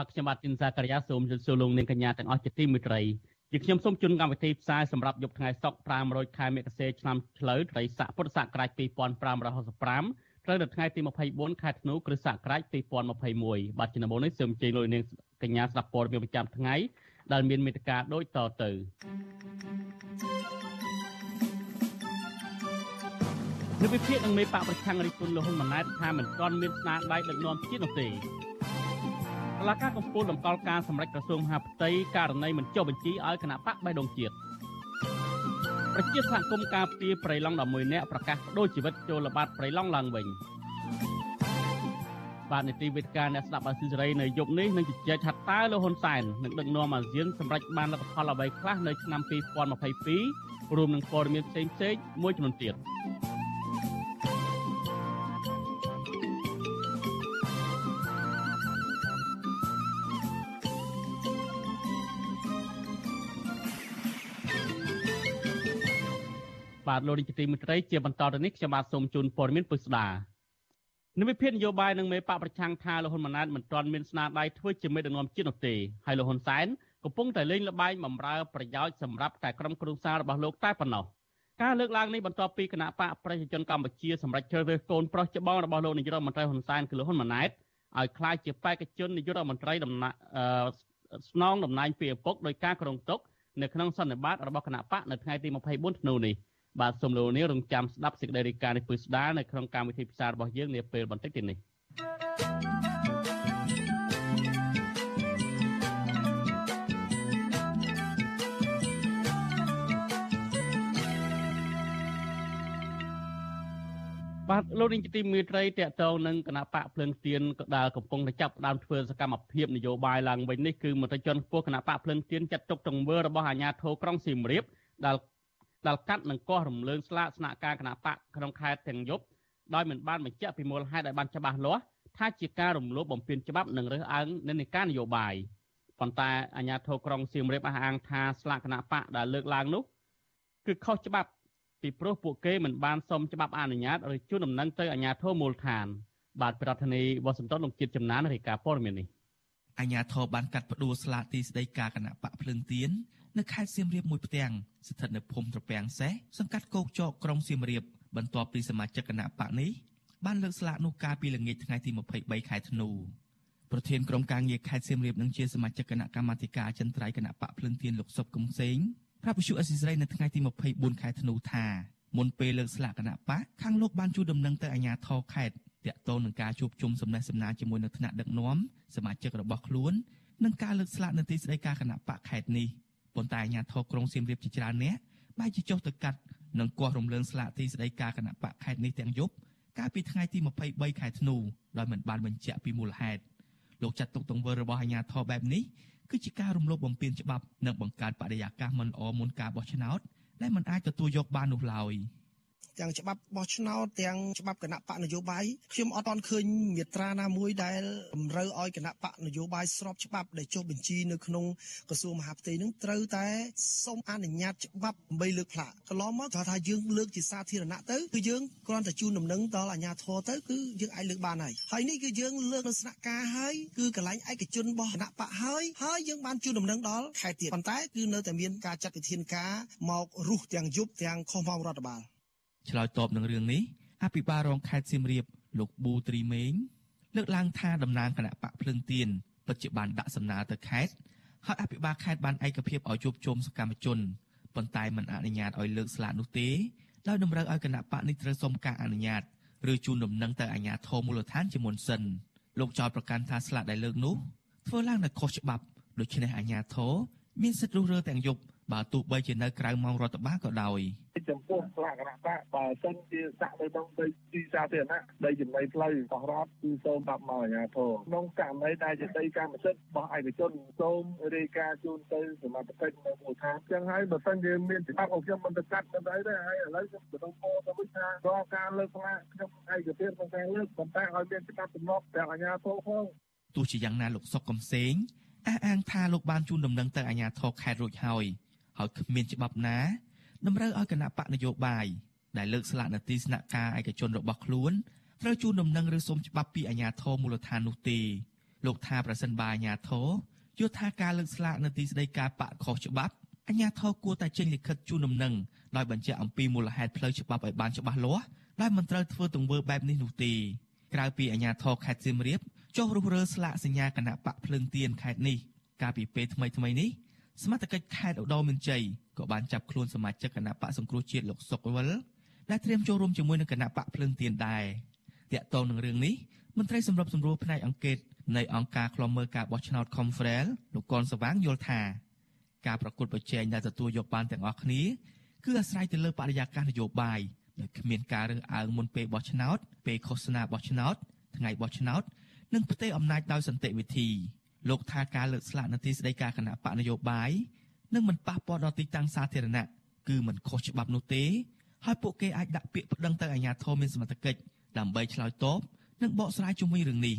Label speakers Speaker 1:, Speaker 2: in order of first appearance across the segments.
Speaker 1: បាទខ្ញុំបាទទីនសាករិយាសូមជម្រាបសួរលោកនាងកញ្ញាទាំងអស់ជាទីមេត្រីជាខ្ញុំសូមជូនកម្មវិធីផ្សាយសម្រាប់យប់ថ្ងៃសុក្រ500ខែមករាឆ្នាំឆ្លូវត្រីស័កពុរសករាជ2565ត្រូវនៅថ្ងៃទី24ខែធ្នូគ្រិស្តសករាជ2021បាទជំនុំនេះសូមជម្រាបលោកនាងកញ្ញាស្ដាប់ព័ត៌មានប្រចាំថ្ងៃដែលមានមេត្តាដូចតទៅនៅវិភាគនឹងមេបកប្រឆាំងរិទ្ធិពលលោកហ៊ុនម៉ាណែតថាមិនទាន់មានស្នាដៃដឹកនាំជាតិនោះទេ តឡាការកំពូលតម្កល់ការសម្រេចក្រសួងមហាផ្ទៃករណីមិនចុះបញ្ជីឲ្យគណៈបកបេះដូងជាតិប្រជាសហគមន៍ការពារប្រៃឡង់11នាក់ប្រកាសបដូរជីវិតចូលល្បាតប្រៃឡង់ឡើងវិញបាទនីតិវិទ្យាអ្នកស្ដាប់អាស៊ីសេរីនៅយប់នេះនឹងជជែកថាតើលោកហ៊ុនសែននឹងដឹកនាំអាស៊ានសម្រាប់បានលទ្ធផលអ្វីខ្លះនៅឆ្នាំ2022រួមនឹងព័ត៌មានផ្សេងៗមួយចំនួនទៀត បាទលោកនាយកទីមេត្រីជាបន្តទៅនេះខ្ញុំបាទសូមជូនព័ត៌មានពុស្ដានិវិភាននយោបាយនឹងមេបកប្រឆាំងថាលោកហ៊ុនម៉ាណែតមិនទាន់មានស្នាដៃធ្វើជាមេដឹកនាំជាតិនោះទេហើយលោកហ៊ុនសែនកំពុងតែលេងល្បែងបំរើប្រយោជន៍សម្រាប់តែក្រុមគ្រួសាររបស់លោកតែប៉ុណ្ណោះការលើកឡើងនេះបន្ទាប់ពីគណៈបកប្រជាជនកម្ពុជាសម្រាប់ជ្រើសរើសកូនប្រុសច្បងរបស់លោកនាយករដ្ឋមន្ត្រីហ៊ុនសែនគឺលោកហ៊ុនម៉ាណែតឲ្យក្លាយជាបេក្ខជននាយករដ្ឋមន្ត្រីដំណាក់ស្នងតំណែងពីឪពុកដោយការក្រុងទុកនៅក្នុងសន្និបាតរបស់គណៈបកនៅថ្ងៃទី24ធ្នូនេះ បាទសូមលោកនាងរងចាំស្ដាប់សេចក្តីរាយការណ៍នេះពឹស្ដារនៅក្នុងកម្មវិធីផ្សាយរបស់យើងនាពេលបន្តិចទៀតនេះបាទលោកនាងជាទីមេត្រីតកតងនឹងគណៈបកភ្លើងទៀនដែលកំពុងតែចាប់ផ្ដើមធ្វើសកម្មភាពនយោបាយឡើងវិញនេះគឺមន្ត្រីជាន់ខ្ពស់គណៈបកភ្លើងទៀនចាត់ទុកទង្វើរបស់អាជ្ញាធរក្រុងសៀមរាបដែល ដែលកាត់និងកោះរំលើងស្លាកស្នាក់ការគណៈបកក្នុងខេត្តទាំងយប់ដោយមិនបានបញ្ជាក់ពីមូលហេតុឲ្យបានច្បាស់លាស់ថាជាការរំលោភបំពានច្បាប់និងរើសអើងនិន្នាការនយោបាយប៉ុន្តែអាជ្ញាធរក្រុងសៀមរាបអះអាងថាស្លាកគណៈបកដែលលើកឡើងនោះគឺខុសច្បាប់ពីព្រោះពួកគេមិនបានសុំច្បាប់អនុញ្ញាតឬជូនដំណឹងទៅអាជ្ញាធរមូលដ្ឋានបាទប្រធានាធិបតីវ៉ាស៊ីនតោនលោកជាតិចំណានរាយការណ៍ព័ត៌មាននេះ
Speaker 2: អាជ្ញាធរបានកាត់ផ្ដួលស្លាកទីស្តីការគណៈបកភ្លើងទៀន នៅខេត្តសៀមរាបមួយផ្ទាំងស្ថិតនៅភូមិត្រពាំងសេះសង្កាត់គោកចកក្រុងសៀមរាបបន្ទាប់ពីសមាជិកគណៈបកនេះបានលើកស្លាកនោះកាលពីល្ងាចថ្ងៃទី23ខែធ្នូប្រធានក្រុមការងារខេត្តសៀមរាបនិងជាសមាជិកគណៈកម្មាធិការអចិន្ត្រៃយ៍គណៈបកភ្លឹងទៀនលោកសុបកំសេងប្រាប់វិសុអសិរ័យនៅថ្ងៃទី24ខែធ្នូថាមុនពេលលើកស្លាកគណៈបកខាងលោកបានជួលដំណឹងទៅអាជ្ញាធរខេត្តតាក់ទងនឹងការជួបជុំសំណេះសំណាលជាមួយនឹងថ្នាក់ដឹកនាំសមាជិករបស់ខ្លួននិងការលើកស្លាកនៅទីស្តីការគណៈបកខេត្តនេះ ប៉ុន្តែអាជ្ញាធរក្រុងសៀមរាបជាច្រើនអ្នកបែរជាចុះទៅកាត់និងគាស់រំលើងស្លាកទីស្តីការគណៈបកខេត្តនេះទាំងយប់កាលពីថ្ងៃទី23ខែធ្នូដោយមិនបានបញ្ជាក់ពីមូលហេតុលោកចាត់ទុកទង្វើរបស់អាជ្ញាធរបែបនេះគឺជាការរំលោភបំពានច្បាប់និងបង្កើតបរិយាកាសមិនល្អមុនការបោះឆ្នោតដែលមិនអាចទទួលយកបាននោះឡើយ។
Speaker 3: ទាំងច្បាប់បោះឆ្នោតទាំងច្បាប់គណៈបកនយោបាយខ្ញុំអត់ទាន់ឃើញមាត្រាណាមួយដែលតម្រូវឲ្យគណៈបកនយោបាយស្របច្បាប់ដែលចុះបញ្ជីនៅក្នុងក្រសួងមហាផ្ទៃនឹងត្រូវតែសូមអនុញ្ញាតច្បាប់ដើម្បីលើកផ្លាកកន្លងមកថាថាយើងលើកជាសាធារណៈទៅគឺយើងគ្រាន់តែជូនដំណឹងដល់អាជ្ញាធរទៅគឺយើងអាចលើកបានហើយហើយនេះគឺយើងលើកនៅស្នាក់ការហើយគឺកន្លែងឯកជនរបស់គណៈបកហើយហើយយើងបានជូនដំណឹងដល់ខេត្តទៀតប៉ុន្តែគឺនៅតែមានការចាត់វិធានការមករុះទាំងយប់ទាំងខុសម៉ោងរដ្ឋបាល
Speaker 2: ឆ្លើយតបនឹងរឿងនេះអភិបាលរងខេត្តសៀមរាបលោកប៊ូត្រីមេងលើកឡើងថាតំណាងគណៈបកភ្លឹងទៀនពិតជាបានដាក់សំណើទៅខេត្តហើយអភិបាលខេត្តបានឯកភាពឲ្យជួបជុំសកម្មជនប៉ុន្តែមិនអនុញ្ញាតឲ្យលើកស្លាកនោះទេដោយតម្រូវឲ្យគណៈបកនេះត្រូវសុំការអនុញ្ញាតឬជូនដំណឹងទៅអាជ្ញាធរមូលដ្ឋានជាមុនសិនលោកចោទប្រកាន់ថាស្លាកដែលលើកនោះធ្វើឡើងនៅខុសច្បាប់ដូច្នេះអាជ្ញាធរមានសិទ្ធិរុះរើទាំងយប់ បើទោះបីជានៅក្រៅម៉ោងរដ្ឋបាលក៏ដោយ
Speaker 4: ចំពោះផ្លាកគណៈបកបើសិនជាសាក់នៅក្នុងដីទីសាធារណៈដីចំណីផ្លូវបោះរដ្ឋគឺសូមដាក់មកអាជ្ញាធរក្នុងករណីដែលជាដីកម្មសិទ្ធិរបស់ឯកជនសូមរាយការណ៍ជូនទៅសមត្ថកិច្ចនៅមូលដ្ឋានចឹងហើយបើសិនជាមានច្បាប់របស់ខ្ញុំមិនទៅកាត់មិនអីទេហើយឥឡូវខ្ញុំទៅពោទៅវិញថារកការលើកផ្លាកខ្ញុំឯកភាពក្នុងការលើកប៉ុន្តែឲ្យមានច្បាប់ទំនាប់ទាំងអាជ្ញាធរផង
Speaker 2: ទោះជាយ៉ាងណាលោកសុកកំសែងអះអាងថាលោកបានជូនដំណឹងទៅអាជ្ញាធរខេត្តរួចហើយ ហើយគ្មានច្បាប់ណាតម្រូវឲ្យគណៈបកនយោបាយដែលលើកស្លាកនទីស្នាក់ការឯកជនរបស់ខ្លួនត្រូវជូនដំណឹងឬសុំច្បាប់ពីអាជ្ញាធរមូលដ្ឋាននោះទេលោកថាប្រសិនបើអាជ្ញាធរយល់ថាការលើកស្លាកនទីស្តីការបកខុសច្បាប់អាជ្ញាធរគួរតែចេញលិខិតជូនដំណឹងដោយបញ្ជាក់អំពីមូលហេតុផ្លូវច្បាប់ឲ្យបានច្បាស់លាស់ដែលមិនត្រូវធ្វើទង្វើបែបនេះនោះទេក្រៅពីអាជ្ញាធរខេត្តសៀមរាបចុះរុះរើស្លាកសញ្ញាគណៈបកភ្លើងទៀនខេត្តនេះកាលពីពេលថ្មីថ្មីនេះ សមត្ថកិច្ចខេត្តឧត្តរមានជ័យក៏បានចាប់ខ្លួនសមាជិកគណៈបកសង្គ្រោះជាតិលោកសុកវិលដែលត្រៀមចូលរួមជាមួយនឹងគណៈបកភ្លើងទៀនដែរតាក់ទងនឹងរឿងនេះមន្ត្រីសម្របសម្រួលផ្នែកអង្គការនៃអង្គការឃ្លាំមើលការបោះឆ្នោត Confrel លោកកនសវាងយល់ថាការប្រកួតប្រជែងដែលទទួលយកបានទាំងអស់គ្នាគឺអាស្រ័យទៅលើបរិយាកាសនយោបាយដោយគ្មានការរើសអើងមុនពេលបោះឆ្នោតពេលឃោសនាបោះឆ្នោតថ្ងៃបោះឆ្នោតនិងផ្ទេរអំណាចដោយសន្តិវិធី លោកថាការលើកស្លាកនទីស្តីការគណៈបកនយោបាយនឹងមិនប៉ះពាល់ដល់ទីតាំងសាធារណៈគឺមិនខុសច្បាប់នោះទេហើយពួកគេអាចដាក់ពាក្យប្តឹងទៅអាជ្ញាធរមានសមត្ថកិច្ចដើម្បីឆ្លើយតបនិងបកស្រាយជុំវិញរឿងនេះ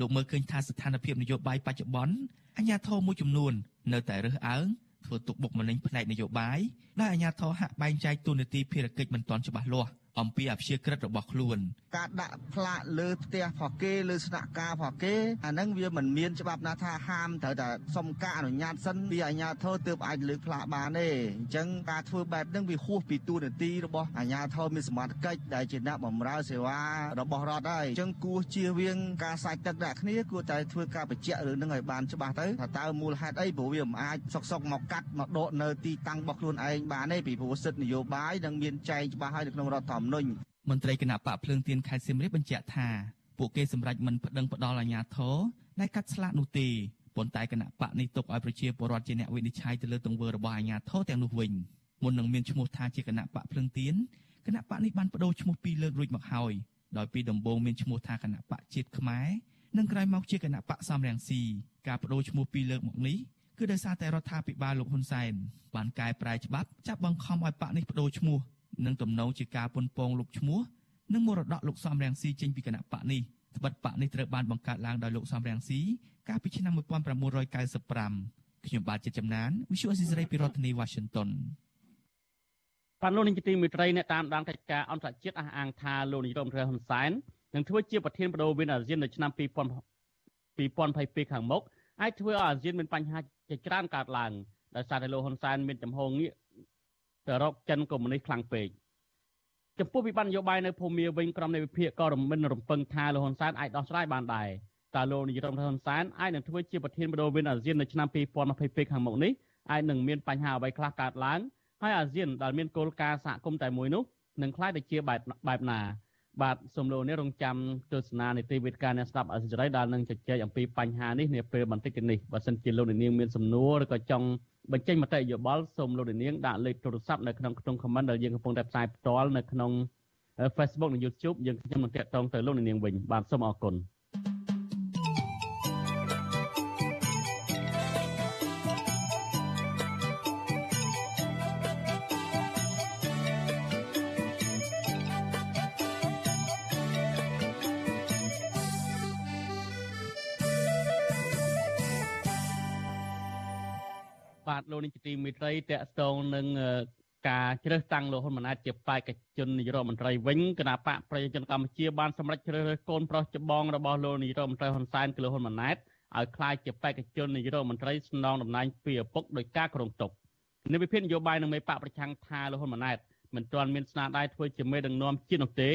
Speaker 2: លោកមើលឃើញថាស្ថានភាពនយោបាយបច្ចុប្បន្នអាជ្ញាធរមួយចំនួននៅតែរើសអើងធ្វើទុកបុកម្នេញផ្នែកនយោបាយដែលអាជ្ញាធរហាក់បែងចែកទូនាទីភារកិច្ចមិនទាន់ច្បាស់លាស់ អំពីអព្យាក្រឹតរបស់ខ្លួន
Speaker 5: ការដាក់ផ្លាកលើផ្ទះផងគេលើស្នាក់ការផងគេអាហ្នឹងវាមិនមានច្បាប់ណាថាហាមត្រូវតែសុំការអនុញ្ញាតសិនពីអាជ្ញាធរទើបអាចលើកផ្លាកបានទេអញ្ចឹងការធ្វើបែបហ្នឹងវាហួសពីទូនាទីរបស់អាជ្ញាធរមានសមត្ថកិច្ចដែលជាអ្នកបម្រើសេវារបស់រដ្ឋហើយអញ្ចឹងគួរជៀសវាងការសាច់ទឹកដាក់គ្នាគួរតែធ្វើការបញ្ជាក់រឿងហ្នឹងឲ្យបានច្បាស់ទៅថាតើមូលហេតុអីព្រោះវាមិនអាចសុកសុកមកកាត់មកដកនៅទីតាំងរបស់ខ្លួនឯងបានទេពីព្រោះសិទ្ធិនយោបាយនឹងមានចែងច្បាស់ហើយនៅក្នុងរដ្ឋធម្មនុញ្ញ
Speaker 2: មន្ត្រីគណៈបកភ្លើងទៀនខេត្តសៀមរាបបញ្ជាក់ថាពួកគេសម្រេចមិនប្តឹងផ្តល់អាជ្ញាធរដែលកាត់ស្លាកនោះទេប៉ុន្តែគណៈបកនេះទុកឲ្យប្រជាពលរដ្ឋជាអ្នកវិនិច្ឆ័យទៅលើទង្វើរបស់អាជ្ញាធរទាំងនោះវិញមុននឹងមានឈ្មោះថាជាគណៈបកភ្លើងទៀនគណៈបកនេះបានបដូរឈ្មោះពីរលើករួចមកហើយដោយពីដំបូងមានឈ្មោះថាគណៈបកជាតិខ្មែរនិងក្រោយមកជាគណៈបកសំរងស៊ីការបដូរឈ្មោះពីរលើកមកនេះគឺដោយសារតែរដ្ឋាភិបាលលោកហ៊ុនសែនបានកែប្រែច្បាប់ចាប់បង្ខំឲ្យបកនេះបដូរឈ្មោះ និងទំនងជាការប៉ុនប៉ងលុបឈ្មោះនិងមរតកលោកសំរងស៊ីចេញពីគណៈបកនេះត្បិតបកនេះត្រូវបានបង្កើតឡើងដោយលោកសំរងស៊ីកាលពីឆ្នាំ1995ខ្ញុំបាទជាចំណាន Visual Assisray ពីរដ្ឋធានី Washington
Speaker 1: បានលោកនាយកទីមេត្រីអ្នកតាមដានកិច្ចការអន្តរជាតិអះអាងថាលោកនាយរដ្ឋមន្ត្រីហ៊ុនសែននឹងធ្វើជាប្រធានបដូវវិនអាស៊ាននៅឆ្នាំ2022ខាងមុខអាចធ្វើឲ្យអាស៊ានមានបញ្ហាជាច្រើនកើតឡើងដោយសារតែលោកហ៊ុនសែនមានចំហងាក ទៅរកចិនកុម្មុយនីសខ្លាំងពេកចំពោះវិបត្តិនយោបាយនៅភូមាវិញក្រុមនៃវិភាគក៏រំមិនរំពឹងថាលោកហ៊ុនសែនអាចដោះស្រាយបានដែរតើលោកនាយរដ្ឋមន្ត្រីហ៊ុនសែនអាចនឹងធ្វើជាប្រធានបដូវវេនអាស៊ាននៅឆ្នាំ2022ខាងមុខនេះអាចនឹងមានបញ្ហាអ្វីខ្លះកើតឡើងហើយអាស៊ានដែលមានគោលការណ៍សហគមន៍តែមួយនោះនឹងខ្លាយទៅជាបែបបែបណាបាទសូមលោកនេះរងចាំទស្សនានីតិវិទ្យាអ្នកស្ដាប់អសិរ័យដែលនឹងជជែកអំពីបញ្ហានេះនាពេលបន្តិចនេះបើសិនជាលោកនាងមានសំណួរឬក៏ចង់ បញ្ចេញមតិយោបល់សូមលោកនាងដាក់លេខទូរស័ព្ទនៅក្នុងក្នុង comment ដែលយើងកំពុងតែផ្សាយផ្ទាល់នៅក្នុង Facebook និង YouTube យើងខ្ញុំនឹងតាក់ទងទៅលោកនាងវិញបាទសូមអរគុណ លោកនាងជាទីមេត្រីតកតងនឹងការជ្រើសតាំងលោកហ៊ុនម៉ាណែតជាបេក្ខជននាយករដ្ឋមន្ត្រីវិញគណៈបកប្រជាជនកម្ពុជាបានសម្រេចជ្រើសរើសកូនប្រុសច្បងរបស់លោកនាយរដ្ឋមន្ត្រីហ៊ុនសែនគឺលោកហ៊ុនម៉ាណែតឲ្យក្លាយជាបេក្ខជននាយករដ្ឋមន្ត្រីស្នងតំណែងពីឪពុកដោយការគ្រងទុកនៅវិភាគនយោបាយនឹងមេបកប្រឆាំងថាលោកហ៊ុនម៉ាណែតមិនទាន់មានស្នាដៃធ្វើជាមេដឹកនាំជាតិនោះទេ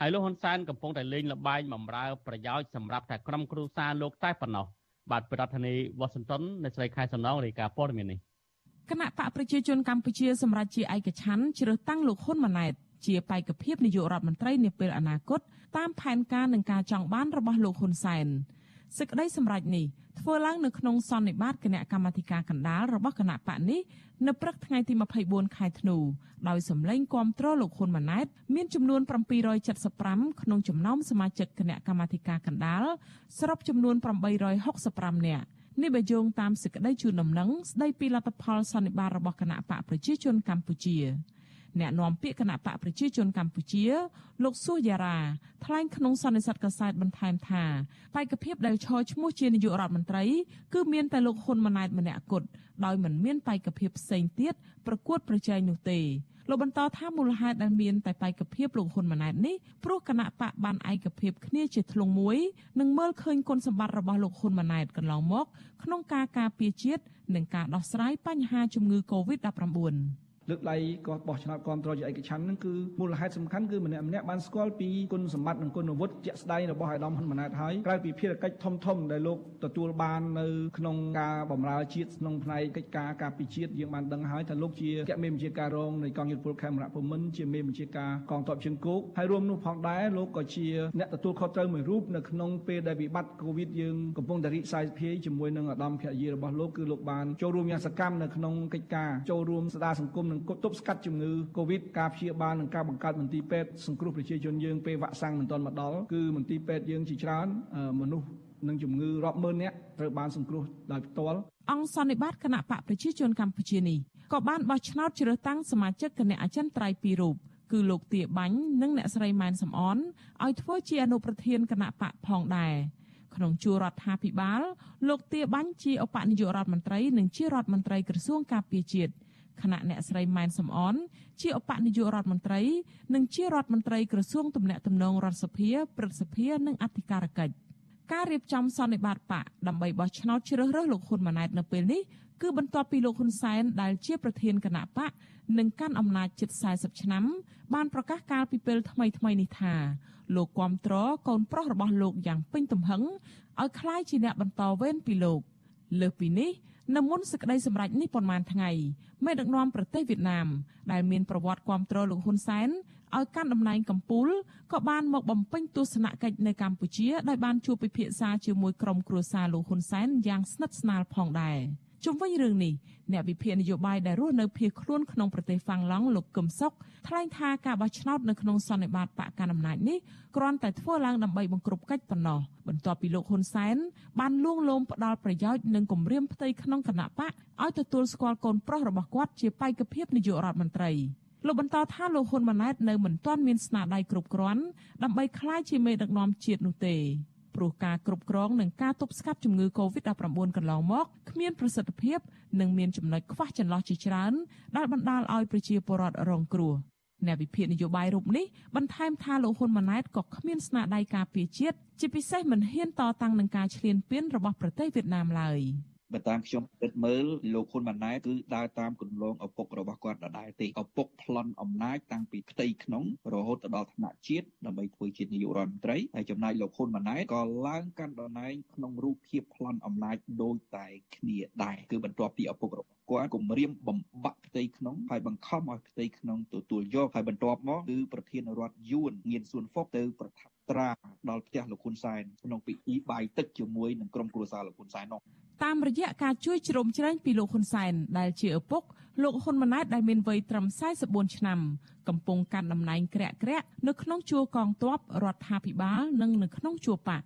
Speaker 1: ហើយលោកហ៊ុនសែនកំពុងតែលេងល្បែងបំរើប្រយោជន៍សម្រាប់តែក្រុមគ្រួសារលោកតែប៉ុណ្ណោះបាទប្រធានាធិបតីវ៉ាស៊ីនតោននៅស្រីខែសំណងរាយការណ៍ព័ត៌មាននេះ
Speaker 6: គណៈបកប្រជាជនកម្ពុជាសម្រាប់ជាឯកច្ឆ័ន្ទជ្រើសតាំងលោកហ៊ុនម៉ាណែតជាបេក្ខភាពនាយករដ្ឋមន្ត្រីនាពេលអនាគតតាមផែនការនិងការចង់បានរបស់លោកហ៊ុនសែនសេចក្តីសម្រេចនេះធ្វើឡើងនៅក្នុងសន្និបាតគណៈកម្មាធិការកណ្ដាលរបស់គណៈបកនេះនៅព្រឹកថ្ងៃទី24ខែធ្នូដោយសម្លេងគាំទ្រលោកហ៊ុនម៉ាណែតមានចំនួន775ក្នុងចំណោមសមាជិកគណៈកម្មាធិការកណ្ដាលសរុបចំនួន865នាក់ នេះបើយោងតាមសេចក្តីជូនដំណឹងស្តីពីលទ្ធផលសន្និបាតរបស់គណៈបកប្រជាជនកម្ពុជា អ្នកនាំពាក្យគណៈបកប្រជាជនកម្ពុជា លោកសួយារាថ្លែងក្នុងសន្និសីទកាសែតបន្ថែមថាបេក្ខភាពដែលឈរឈ្មោះជានាយករដ្ឋមន្ត្រី គឺមានតែលោកហ៊ុនម៉ាណែតម្នាក់គត់ដោយមិនមានបេក្ខភាពផ្សេងទៀតប្រកួតប្រជែងនោះទេលោកបន្តថាមូលហេតុដែលមានតែបេក្ខភាពលោកហ៊ុនម៉ាណែតនេះព្រោះគណៈបកបានឯកភាពគ្នាជាធ្លុងមួយនិងមើលឃើញគុណសម្បត្តិរបស់លោកហ៊ុនម៉ាណែតកន្លងមក ក្នុងការការពារជាតិនិងការដោះស្រាយបញ្ហាជំងឺ Covid-19
Speaker 7: លើកដៃក៏បោះឆ្នោតគ្រប់គ្រងជាឯកច្ឆ័ន្ទហ្នឹងគឺមូលហេតុសំខាន់គឺម្នាក់ម្នាក់បានស្គាល់ពីគុណសម្បត្តិនិងគុណវុឌ្ឍជាក់ស្ដែងរបស់អាដាមហ៊ុនម៉ាណែតហើយក្រៅពីភារកិច្ចធំធំដែលលោកទទួលបាននៅក្នុងការបម្រើជាតិក្នុងផ្នែកកិច្ចការការពារជាតិយើងបានដឹងហើយថាលោកជាកមេបញ្ជាការរងនៃកងយុទ្ធពលខេមរៈភូមិន្ទជាមេបញ្ជាការកងទ័ពជើងគោកហើយរួមនោះផងដែរលោកក៏ជាអ្នកទទួលខុសត្រូវមួយរូបនៅក្នុងពេលដែលវិបត្តិកូវីដយើងកំពុងតែរីកសាយភាយជាមួយនឹងអាដាមភរិយារបស់លោកគឺលោកបានចូលរួមយ៉ាងសកម្មនៅក្នុងកិច្ចការចូលរួមស្ដារសង្គមនិងទប់ស្កាត់ជំងឺ Covid ការព្យាបាលនិងការបង្កើតមន្ទីរពេទ្យសង្គ្រោះប្រជាជនយើងពេលវ៉ាក់សាំងមិនទាន់មកដល់គឺមន្ទីរពេទ្យយើងជាច្រើនមនុស្សនឹងជំងឺរាប់ម៉ឺននាក់ត្រូវបានសង្គ្រោះដោយផ្ទាល់
Speaker 6: អង្គសន្និបាតគណៈបកប្រជាជនកម្ពុជានេះក៏បានបោះឆ្នោតជ្រើសតាំងសមាជិកគណៈអចិន្ត្រៃយ៍ពីររូបគឺលោកទាបាញ់និងអ្នកស្រីម៉ែនសំអនឲ្យធ្វើជាអនុប្រធានគណៈបកផងដែរក្នុងជួររដ្ឋាភិបាលលោកទាបាញ់ជាឧបនាយករដ្ឋមន្ត្រីនិងជារដ្ឋមន្ត្រីក្រសួងការពារជាតិ ខណៈអ្នកស្រីម៉ែនសំអនជាឧបនាយករដ្ឋមន្ត្រី និងជារដ្ឋមន្ត្រីក្រសួងទំនាក់ទំនងរដ្ឋសភាព្រឹទ្ធសភា និងអធិការកិច្ចការរៀបចំសន្និបាតបកដើម្បីបោះឆ្នោតជ្រើសរើសលោកហ៊ុនម៉ាណែតនៅពេលនេះគឺបន្ទាប់ពីលោកហ៊ុនសែនដែលជាប្រធានគណៈបកនិងកាន់អំណាចជិត40ឆ្នាំបានប្រកាសកាលពីពេលថ្មីថ្មីនេះថាលោកគាំទ្រកូនប្រុសរបស់លោកយ៉ាងពេញទំហឹងឲ្យក្លាយជាអ្នកបន្តវេនពីលោក លើសពីនេះ នៅមុនសេចក្តីសម្រេចនេះប៉ុន្មានថ្ងៃមេដឹកនាំប្រទេសវៀតណាមដែលមានប្រវត្តិគ្រប់គ្រងលោកហ៊ុនសែនឲ្យកាន់តំណែងកម្ពុជាក៏បានមកបំពេញទស្សនកិច្ចនៅកម្ពុជាដោយបានជួបពិភាក្សាជាមួយក្រុមគ្រួសារលោកហ៊ុនសែនយ៉ាងស្និទ្ធស្នាលផងដែរ។ ជុំវិញរឿងនេះអ្នកវិភាគនយោបាយដែលរស់នៅភៀសខ្លួនក្នុងប្រទេសហ្វាំងឡង់លោកកឹមសុខថ្លែងថាការបោះឆ្នោតនៅក្នុងសន្និបាតបកកណ្ដាលអំណាចនេះគ្រាន់តែធ្វើឡើងដើម្បីបង្ក្រប់កិច្ចប៉ុណ្ណោះបន្ទាប់ពីលោកហ៊ុនសែនបានលួងលោមផ្ដាល់ប្រយោជន៍និងគម្រាមផ្ទៃក្នុងគណៈបកឲ្យទទួលស្គាល់កូនប្រុសរបស់គាត់ជាបេក្ខភាពនាយករដ្ឋមន្ត្រីលោកបន្តថាលោកហ៊ុនម៉ាណែតនៅមិនទាន់មានស្នាដៃគ្រប់គ្រាន់ដើម្បីក្លាយជាមេដឹកនាំជាតិនោះទេ ព្រោះការគ្រប់គ្រងនិងការទប់ស្កាត់ជំងឺ Covid-19 កន្លងមកគ្មានប្រសិទ្ធភាពនិងមានចំណុចខ្វះចន្លោះជាច្រើនដែលបណ្ដាលឲ្យប្រជាពលរដ្ឋរងគ្រោះអ្នកវិភាគនយោបាយរូបនេះបន្ថែមថាលោកហ៊ុនម៉ាណែតក៏គ្មានស្នាដៃការពារជាតិជាពិសេសមិនហ៊ានតតាំងនឹងការឈ្លានពានរបស់ប្រទេសវៀតណាមឡើយ។
Speaker 8: បើតាមខ្ញុំគិតមើលលោកហ៊ុនម៉ាណែតគឺដើរតាមគន្លងឪពុករបស់គាត់ដដែលទេឪពុកប្លន់អំណាចតាំងពីផ្ទៃក្នុងរហូតទៅដល់ថ្នាក់ជាតិដើម្បីធ្វើជានាយករដ្ឋមន្ត្រីហើយចំណែកលោកហ៊ុនម៉ាណែតក៏ឡើងកាន់តំណែងក្នុងរូបភាពប្លន់អំណាចដូចតែគ្នាដែរគឺបន្ទាប់ពីឪពុករបស់គាត់គម្រាមបំបាក់ផ្ទៃក្នុងហើយបង្ខំឲ្យផ្ទៃក្នុងទទួលយកហើយបន្ទាប់មកគឺប្រធានរដ្ឋយួនងៀនសួនហ្វុកទៅប្រថាប់ ត្រាដល់ផ្ទះលោកហ៊ុនសែនក្នុងពិធីបាយទឹកជាមួយនឹងក្រុមគ្រួសារលោកហ៊ុនសែននោះ
Speaker 6: តាមរយៈការជួយជ្រោមជ្រែងពីលោកហ៊ុនសែនដែលជាឪពុកលោកហ៊ុនម៉ាណែតដែលមានវ័យត្រឹម44ឆ្នាំកំពុងកាន់តំណែងក្រាក់ក្រាក់នៅក្នុងជួរកងទ័ពរដ្ឋាភិបាលនិងនៅក្នុងជួរបក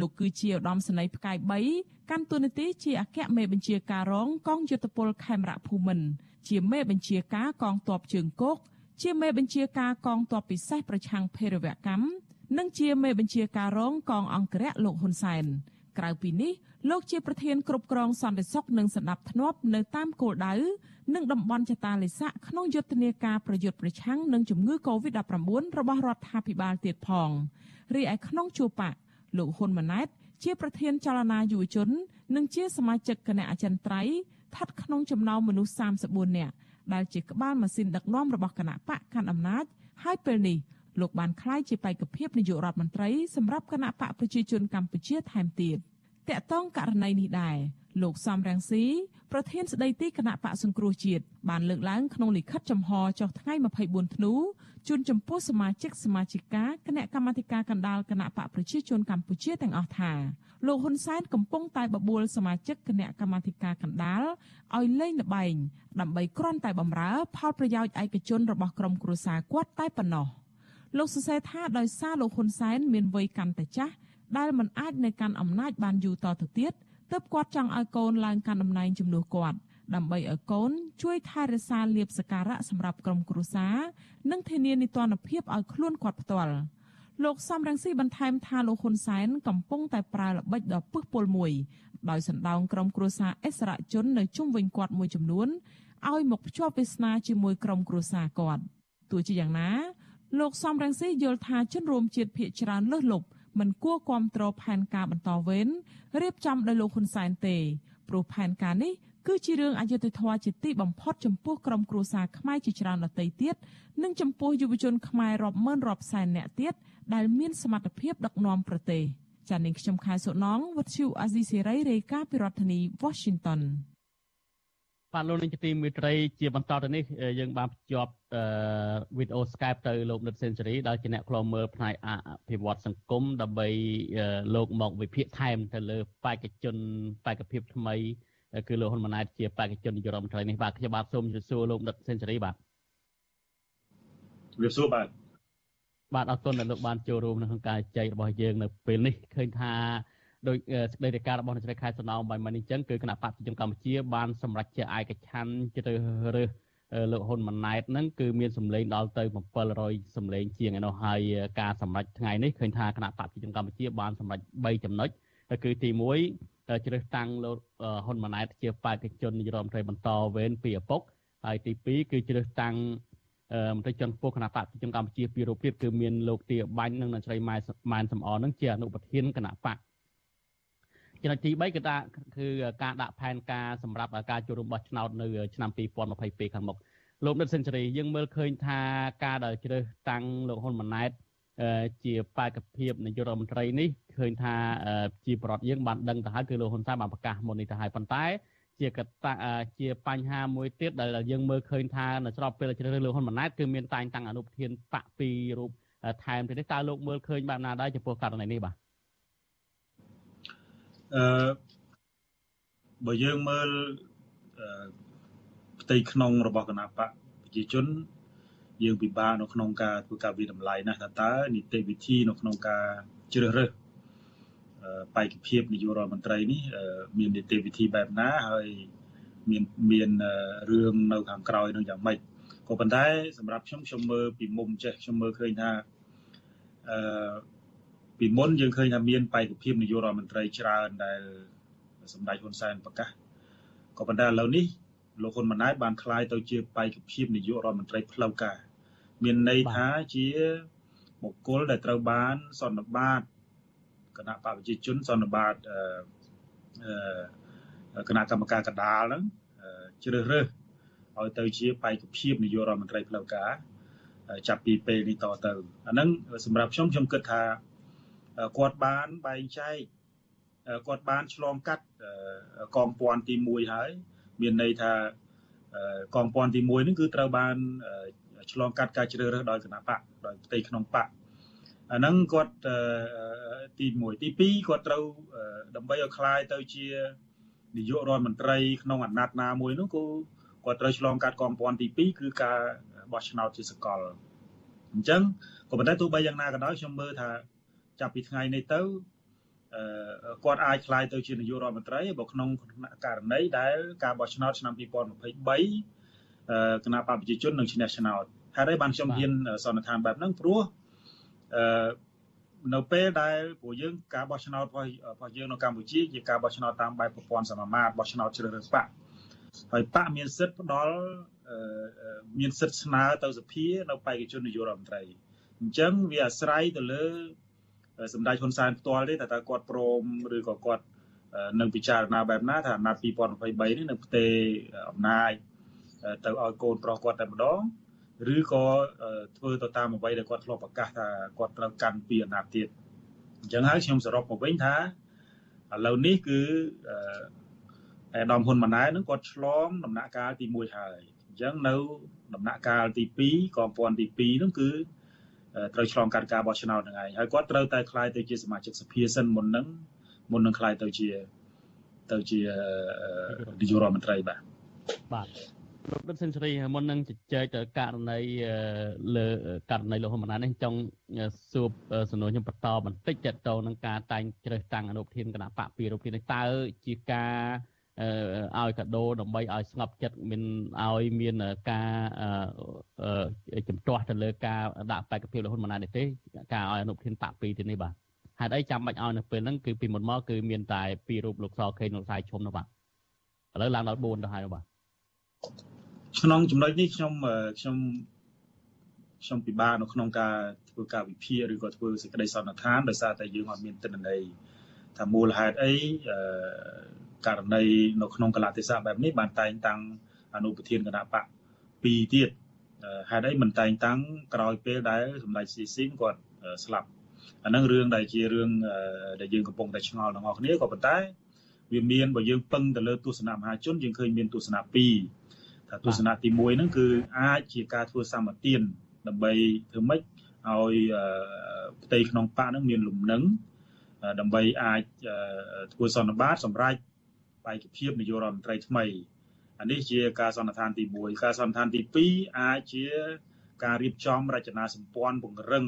Speaker 6: លោកគឺជាឧត្តមសេនីយ៍ផ្កាយ3កាន់តួនាទីជាអគ្គមេបញ្ជាការរងកងយុទ្ធពលខេមរៈភូមិន្ទជាមេបញ្ជាការកងទ័ពជើងគោកជាមេបញ្ជាការកងទ័ពពិសេសប្រឆាំងភេរវកម្ម និងជាមេបញ្ជាការរងកងអង្គរៈលោកហ៊ុនសែនក្រៅពីនេះលោកជាប្រធានគ្រប់គ្រងសន្តិសុខនិងសណ្ដាប់ធ្នាប់នៅតាមគោលដៅនិងតំបន់ចតាលិស័កក្នុងយុទ្ធនាការប្រយុទ្ធប្រឆាំងនឹងជំងឺ Covid-19 របស់រដ្ឋាភិបាលទៀតផងរីឯក្នុងជួរបកលោកហ៊ុនម៉ាណែតជាប្រធានចលនាយុវជន និងជាសមាជិកគណៈអចិន្ត្រៃយ៍ស្ថិតក្នុងចំណោមមនុស្ស34នាក់ដែលជាក្បាលម៉ាស៊ីនដឹកនាំរបស់គណៈបកកាន់អំណាចហើយពេលនេះ លោកបានក្លាយជាបេក្ខភាពនាយករដ្ឋមន្ត្រីសម្រាប់គណៈបកប្រជាជនកម្ពុជាថែមទៀតតកតងករណីនេះដែរលោកសំរងស៊ីប្រធានស្ដីទីគណៈបកសង្គ្រោះជាតិបានលើកឡើងក្នុងលិខិតចំហចុះថ្ងៃ24ធ្នូជូនចំពោះសមាជិកសមាជិកាគណៈកម្មាធិការកណ្ដាលគណៈបកប្រជាជនកម្ពុជាទាំងអស់ថាលោកហ៊ុនសែនកំពុងតែបបួលសមាជិកគណៈកម្មាធិការកណ្ដាលឲ្យលេងល្បែងដើម្បីគ្រាន់តែបំរើផលប្រយោជន៍ឯកជនរបស់ក្រុមគ្រួសារគាត់តែប៉ុណ្ណោះ លោកសរសេរថាដោយសារលោកហ៊ុនសែនមានវ័យកាន់តែចាស់ដែលមិនអាចនៅកាន់អំណាចបានយូរតទៅទៀតទើបគាត់ចង់ឲ្យកូនឡើងកាន់តំណែងជំនួសគាត់ដើម្បីឲ្យកូនជួយថែរក្សាលៀបសការៈសម្រាប់ក្រុមគ្រួសារនិងធានានីតិរដ្ឋភាពឲ្យខ្លួនគាត់ផ្ទាល់លោកសំរងស៊ីបន្ថែមថាលោកហ៊ុនសែនកំពុងតែប្រើល្បិចដ៏ពឹសពុលមួយដោយសណ្ដោងក្រុមគ្រួសារអិសរាជជននៅជុំវិញគាត់មួយចំនួនឲ្យមកភ្ជាប់វាសនាជាមួយក្រុមគ្រួសារគាត់ទោះជាយ៉ាងណា លោកសំរងស៊ីយល់ថាជនរួមជាតិភៀកច្រើនលើសលប់មិនគួរគ្រប់គ្រងផែនការបន្តវេនរៀបចំដោយលោកហ៊ុនសែនទេព្រោះផែនការនេះគឺជារឿងអយុត្តិធម៌ជាទីបំផុតចំពោះក្រុមគ្រួសារខ្មែរជាច្រើនដទៃទៀតនិងចំពោះយុវជនខ្មែររាប់ម៉ឺនរាប់សែននាក់ទៀតដែលមានសមត្ថភាពដឹកនាំប្រទេសចា៎នាងខ្ញុំខែសុណងវັດឈូអាស៊ីសេរីរាយការណ៍ពីរដ្ឋធានី Washington
Speaker 1: បាទលោកនាងទីមេត្រីជាបន្តទៅនេះយើងបានភ្ជាប់វីដេអូ Skype ទៅលោកនិតសេនស៊ូរីដែលជាអ្នកខ្លមើលផ្នែកអភិវឌ្ឍសង្គមដើម្បីលោកមកវិភាគថែមទៅលើបេក្ខជនបេក្ខភាពថ្មីគឺលោកហ៊ុនម៉ាណែតជាបេក្ខជននាយករដ្ឋមន្ត្រីនេះបាទខ្ញុំបាទសូមជម្រាបសួរលោកនិតសេនស៊ូរីបាទ
Speaker 9: ជម្រាបសួរបាទ
Speaker 1: បាទអរគុណដែលលោកបានចូលរួមនៅក្នុងការចែករបស់យើងនៅពេលនេះឃើញថា ដោយសេចក្តីរាយការណ៍របស់អ្នកស្រីខែសំណងបាយមិនអញ្ចឹងគឺគណៈបព្វជិជនកម្ពុជាបានសម្រេចជាឯកច្ឆ័ន្ទជ្រើសរើសលោកហ៊ុនម៉ាណែតហ្នឹងគឺមានសម្លេងដល់ទៅ700សម្លេងជាងឯនោះហើយការសម្រេចថ្ងៃនេះឃើញថាគណៈបព្វជិជនកម្ពុជាបានសម្រេច3ចំណុចគឺទី1ជ្រើសតាំងលោកហ៊ុនម៉ាណែតជាបេក្ខជននាយរដ្ឋមន្ត្រីបន្តវេនពីឪពុកហើយទី2គឺជ្រើសតាំងមន្ត្រីជាន់ខ្ពស់គណៈបកប្រជាជនកម្ពុជាពីរូបភាពគឺមានលោកទាបាញ់និងអ្នកស្រីម៉ែម៉ែនសំអននឹងជាអនុប្រធានគណៈបក ចំណុចទី3គឺថាគឺការដាក់ផែនការសម្រាប់ការចូលរួមបោះឆ្នោតនៅឆ្នាំ2022ខាងមុខលោកនិតសេនស៊ូរីយើងមើលឃើញថាការដែលជ្រើសតាំងលោកហ៊ុនម៉ាណែតជាបេក្ខភាពនាយករដ្ឋមន្ត្រីនេះឃើញថាជាប្រដ្ឋយើងបានដឹងទៅហើយគឺលោកហ៊ុនសែនបានប្រកាសមុននេះទៅហើយប៉ុន្តែជាកត្តាជាបញ្ហាមួយទៀតដែលយើងមើលឃើញថានៅស្របពេលជ្រើសរើសលោកហ៊ុនម៉ាណែតគឺមានតែងតាំងអនុប្រធានបកពីររូបថែមទៀតនេះតើលោកមើលឃើញបែបណាដែរចំពោះករណីនេះបាទ
Speaker 9: អឺបើយើងមើលផ្ទៃក្នុងរបស់គណៈបកប្រជាជន យើងពិបាកនៅក្នុងការធ្វើការវិតម្លៃណាស់ថាតើនីតិវិធីនៅក្នុងការជ្រើសរើសបេក្ខភាពនាយករដ្ឋមន្ត្រីនេះមាននីតិវិធីបែបណាហើយមានមានរឿងនៅខាងក្រោយនឹងយ៉ាងម៉េចក៏ប៉ុន្តែសម្រាប់ខ្ញុំខ្ញុំមើលពីមុំចេះខ្ញុំមើលឃើញថាអឺ ពីមុនយើងឃើញថាមានបេក្ខភាពនាយករដ្ឋមន្ត្រីច្រើនដែលសម្ដេចហ៊ុនសែនប្រកាសក៏ប៉ុន្តែឥឡូវនេះលោកហ៊ុនម៉ាណែតបានคลายទៅជាបេក្ខភាពនាយករដ្ឋមន្ត្រីផ្លូវការមានន័យថាជាបុគ្គលដែលត្រូវបានសន្និបាតគណៈបកប្រជាជនសន្និបាតគណៈកម្មការកដាលហ្នឹងជ្រើសរើសឲ្យទៅជាបេក្ខភាពនាយករដ្ឋមន្ត្រីផ្លូវការចាប់ពីពេលនេះតទៅអាហ្នឹងសម្រាប់ខ្ញុំខ្ញុំគិតថា គាត់បានបែងចែកគាត់បានឆ្លងកាត់កងពាន់ទី1ហើយមានន័យថាកងពាន់ទី1ហ្នឹងគឺត្រូវបានឆ្លងកាត់ការជ្រើសរើសដោយគណៈបកដោយផ្ទៃក្នុងបកអាហ្នឹងគាត់ទី1ទី2គាត់ត្រូវដើម្បីឲ្យคลายទៅជានាយករដ្ឋមន្ត្រីក្នុងអាណត្តិណាមួយនោះគឺគាត់ត្រូវឆ្លងកាត់កងពាន់ទី2គឺការបោះឆ្នោតជាសកលអញ្ចឹងក៏ប៉ុន្តែទោះបីយ៉ាងណាក៏ដោយខ្ញុំមើលថា ចាប់ពីថ្ងៃនេះទៅអឺគាត់អាចឆ្លាយទៅជានាយករដ្ឋមន្ត្រីបើក្នុងករណីដែលការបោះឆ្នោតឆ្នាំ2023គណៈបព្វជិជននឹងឈ្នះឆ្នោតហេតុអីបានខ្ញុំហ៊ានសន្និដ្ឋានបែបហ្នឹងព្រោះអឺនៅពេលដែលពួកយើងការបោះឆ្នោតរបស់យើងនៅកម្ពុជាជាការបោះឆ្នោតតាមបែបប្រព័ន្ធសមាមាត្របោះឆ្នោតជ្រើសរើសបកហើយបកមានសិទ្ធិផ្ដល់មានសិទ្ធិស្នើទៅសភានៅបេក្ខជននាយករដ្ឋមន្ត្រីអញ្ចឹងវាអាស្រ័យទៅលើ សម្ដេចហ៊ុនសែនផ្ទាល់ទេថាតើគាត់ព្រមឬក៏គាត់នឹងពិចារណាបែបណាថាអាណត្តិ2023នេះនឹងផ្ទេរអំណាចទៅឲ្យកូនប្រុសគាត់តែម្ដងឬក៏ធ្វើទៅតាមអ្វីដែលគាត់ធ្លាប់ប្រកាសថាគាត់ត្រូវកាន់ពីអាណត្តិទៀតអញ្ចឹងហើយខ្ញុំសរុបមកវិញថាឥឡូវនេះគឺអេដាមហ៊ុនម៉ាណែតនឹងគាត់ឆ្លងដំណាក់កាលទី1ហើយអញ្ចឹងនៅដំណាក់កាលទី2កងពាន់ទី2ហ្នឹងគឺ ត្រូវឆ្លងកាត់ការបោះឆ្នោតហ្នឹងឯងហើយគាត់ត្រូវតែក្លាយទៅជាសមាជិកសភាសិនមុនហ្នឹងមុននឹងក្លាយទៅជាទៅជានាយករដ្ឋមន្ត្រីបាទ
Speaker 1: បាទលោកដិតសេនស៊ូរីមុននឹងជជែកទៅករណីលើករណីលោកហ៊ុនម៉ាណែតនេះចង់សួរសំណួរខ្ញុំបន្តបន្តិចតទៅនឹងការតែងជ្រើសតាំងអនុប្រធានគណៈបកពីរូបភាពនេះតើជាការ ឲ្យកាដូដើម្បីឲ្យស្ងប់ចិត្តមានឲ្យមានការជំទាស់ទៅលើការដាក់បេក្ខភាពលោកហ៊ុនម៉ាណែតនេះទេការឲ្យអនុប្រធានបកពីទីនេះបាទហេតុអីចាំបាច់ឲ្យនៅពេលហ្នឹងគឺពីមុនមកគឺមានតែពីររូបលោកសខេងលោកសាយឈុំនោះបាទឥឡូវឡើងដល់4ទៅហើយបាទ
Speaker 9: ក្នុងចំណុចនេះខ្ញុំខ្ញុំខ្ញុំពិបាកនៅក្នុងការធ្វើការវិភាគឬក៏ធ្វើសេចក្តីសន្និដ្ឋានដោយសារតែយើងអត់មានទិន្នន័យថាមូលហេតុអី ករណីនៅក្នុងកលៈទេសៈបែបនេះបានតែងតាំងអនុប្រធានគណៈបក2ទៀតហេតុអីមិនតែងតាំងក្រោយពេលដែលសម្ដេចស៊ីស៊ីនគាត់ស្លាប់អានឹងរឿងដែលជារឿងដែលយើងកំពុងតែឆ្ងល់ទាំងអស់គ្នាក៏ប៉ុន្តែវាមានបើយើងពឹងទៅលើទស្សនៈមហាជនយើងឃើញមានទស្សនៈ2ថាទស្សនៈទី1ហ្នឹងគឺអាចជាការធ្វើសម្បទានដើម្បីធ្វើម៉េចឲ្យផ្ទៃក្នុងបកហ្នឹងមានលំនឹងដើម្បីអាចធ្វើសន្និបាតសម្រាប់ បែកភាពនាយករដ្ឋមន្ត្រីថ្មីអានេះជាការសន្និដ្ឋានទី1ការសន្និដ្ឋានទី2អាចជាការរៀបចំរចនាសម្ព័ន្ធពង្រឹង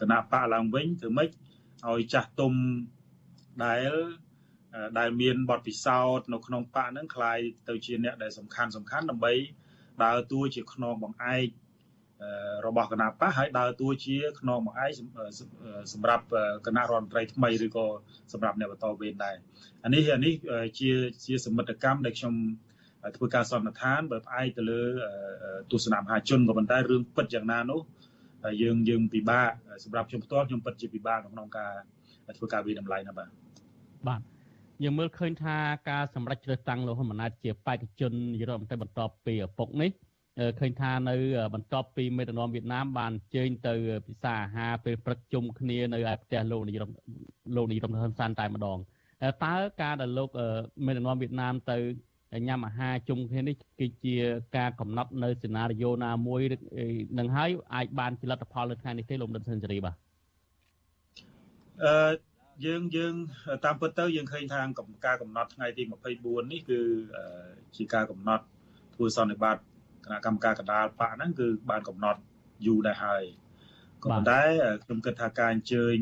Speaker 9: គណៈបកឡើងវិញធ្វើម៉េចឲ្យចាស់ទុំដែលដែលមានបទពិសោធន៍នៅក្នុងបកហ្នឹងคล้ายទៅជាអ្នកដែលសំខាន់សំខាន់ដើម្បីដើរតួជាខ្នងបង្អែក របស់គណៈបកហើយដើរតួជាខ្នងបង្អែកសម្រាប់គណៈរដ្ឋមន្ត្រីថ្មីឬក៏សម្រាប់អ្នកបន្តវេនដែរអានេះអានេះជាជាសមិទ្ធកម្មដែលខ្ញុំធ្វើការសន្និដ្ឋានបើផ្អែកទៅលើទស្សនៈមហាជនក៏ប៉ុន្តែរឿងពិតយ៉ាងណានោះយើងយើងពិបាកសម្រាប់ខ្ញុំផ្ទាល់ខ្ញុំពិតជាពិបាកក្នុងការធ្វើការវិតម្លៃណាបាទ
Speaker 1: បាទយើងមើលឃើញថាការសម្រេចជ្រើសតាំងលោកហ៊ុនម៉ាណែតជាបេក្ខជននាយករដ្ឋមន្ត្រីបន្តពីឪពុកនេះ ឃើញថានៅ បន្ទាប់ពីមេដឹកនាំវៀតណាមបានអញ្ជើញទៅពិសាអាហារពេលព្រឹកជុំគ្នានៅឯផ្ទះលោកនាយរដ្ឋលោកនាយរដ្ឋមន្ត្រីហ៊ុនសែនតែម្ដងតើការដែលលោកមេដឹកនាំវៀតណាមទៅញ៉ាំអាហារជុំគ្នានេះគឺជាការកំណត់នៅសេណារីយ៉ូណាមួយនឹងហើយអាចបានជាលទ្ធផលនៅថ្ងៃនេះទេលោកដិតសេនស៊ូរីបាទ
Speaker 9: អឺយើងយើងតាមពិតទៅយើងឃើញថាការកំណត់ថ្ងៃទី24នេះគឺជាការកំណត់ធ្វើសន្និបាត គណៈកម្មការកណ្ដាលបកហ្នឹងគឺបានកំណត់យូរដែរហើយក៏ប៉ុន្តែខ្ញុំគិតថាការអញ្ជើញ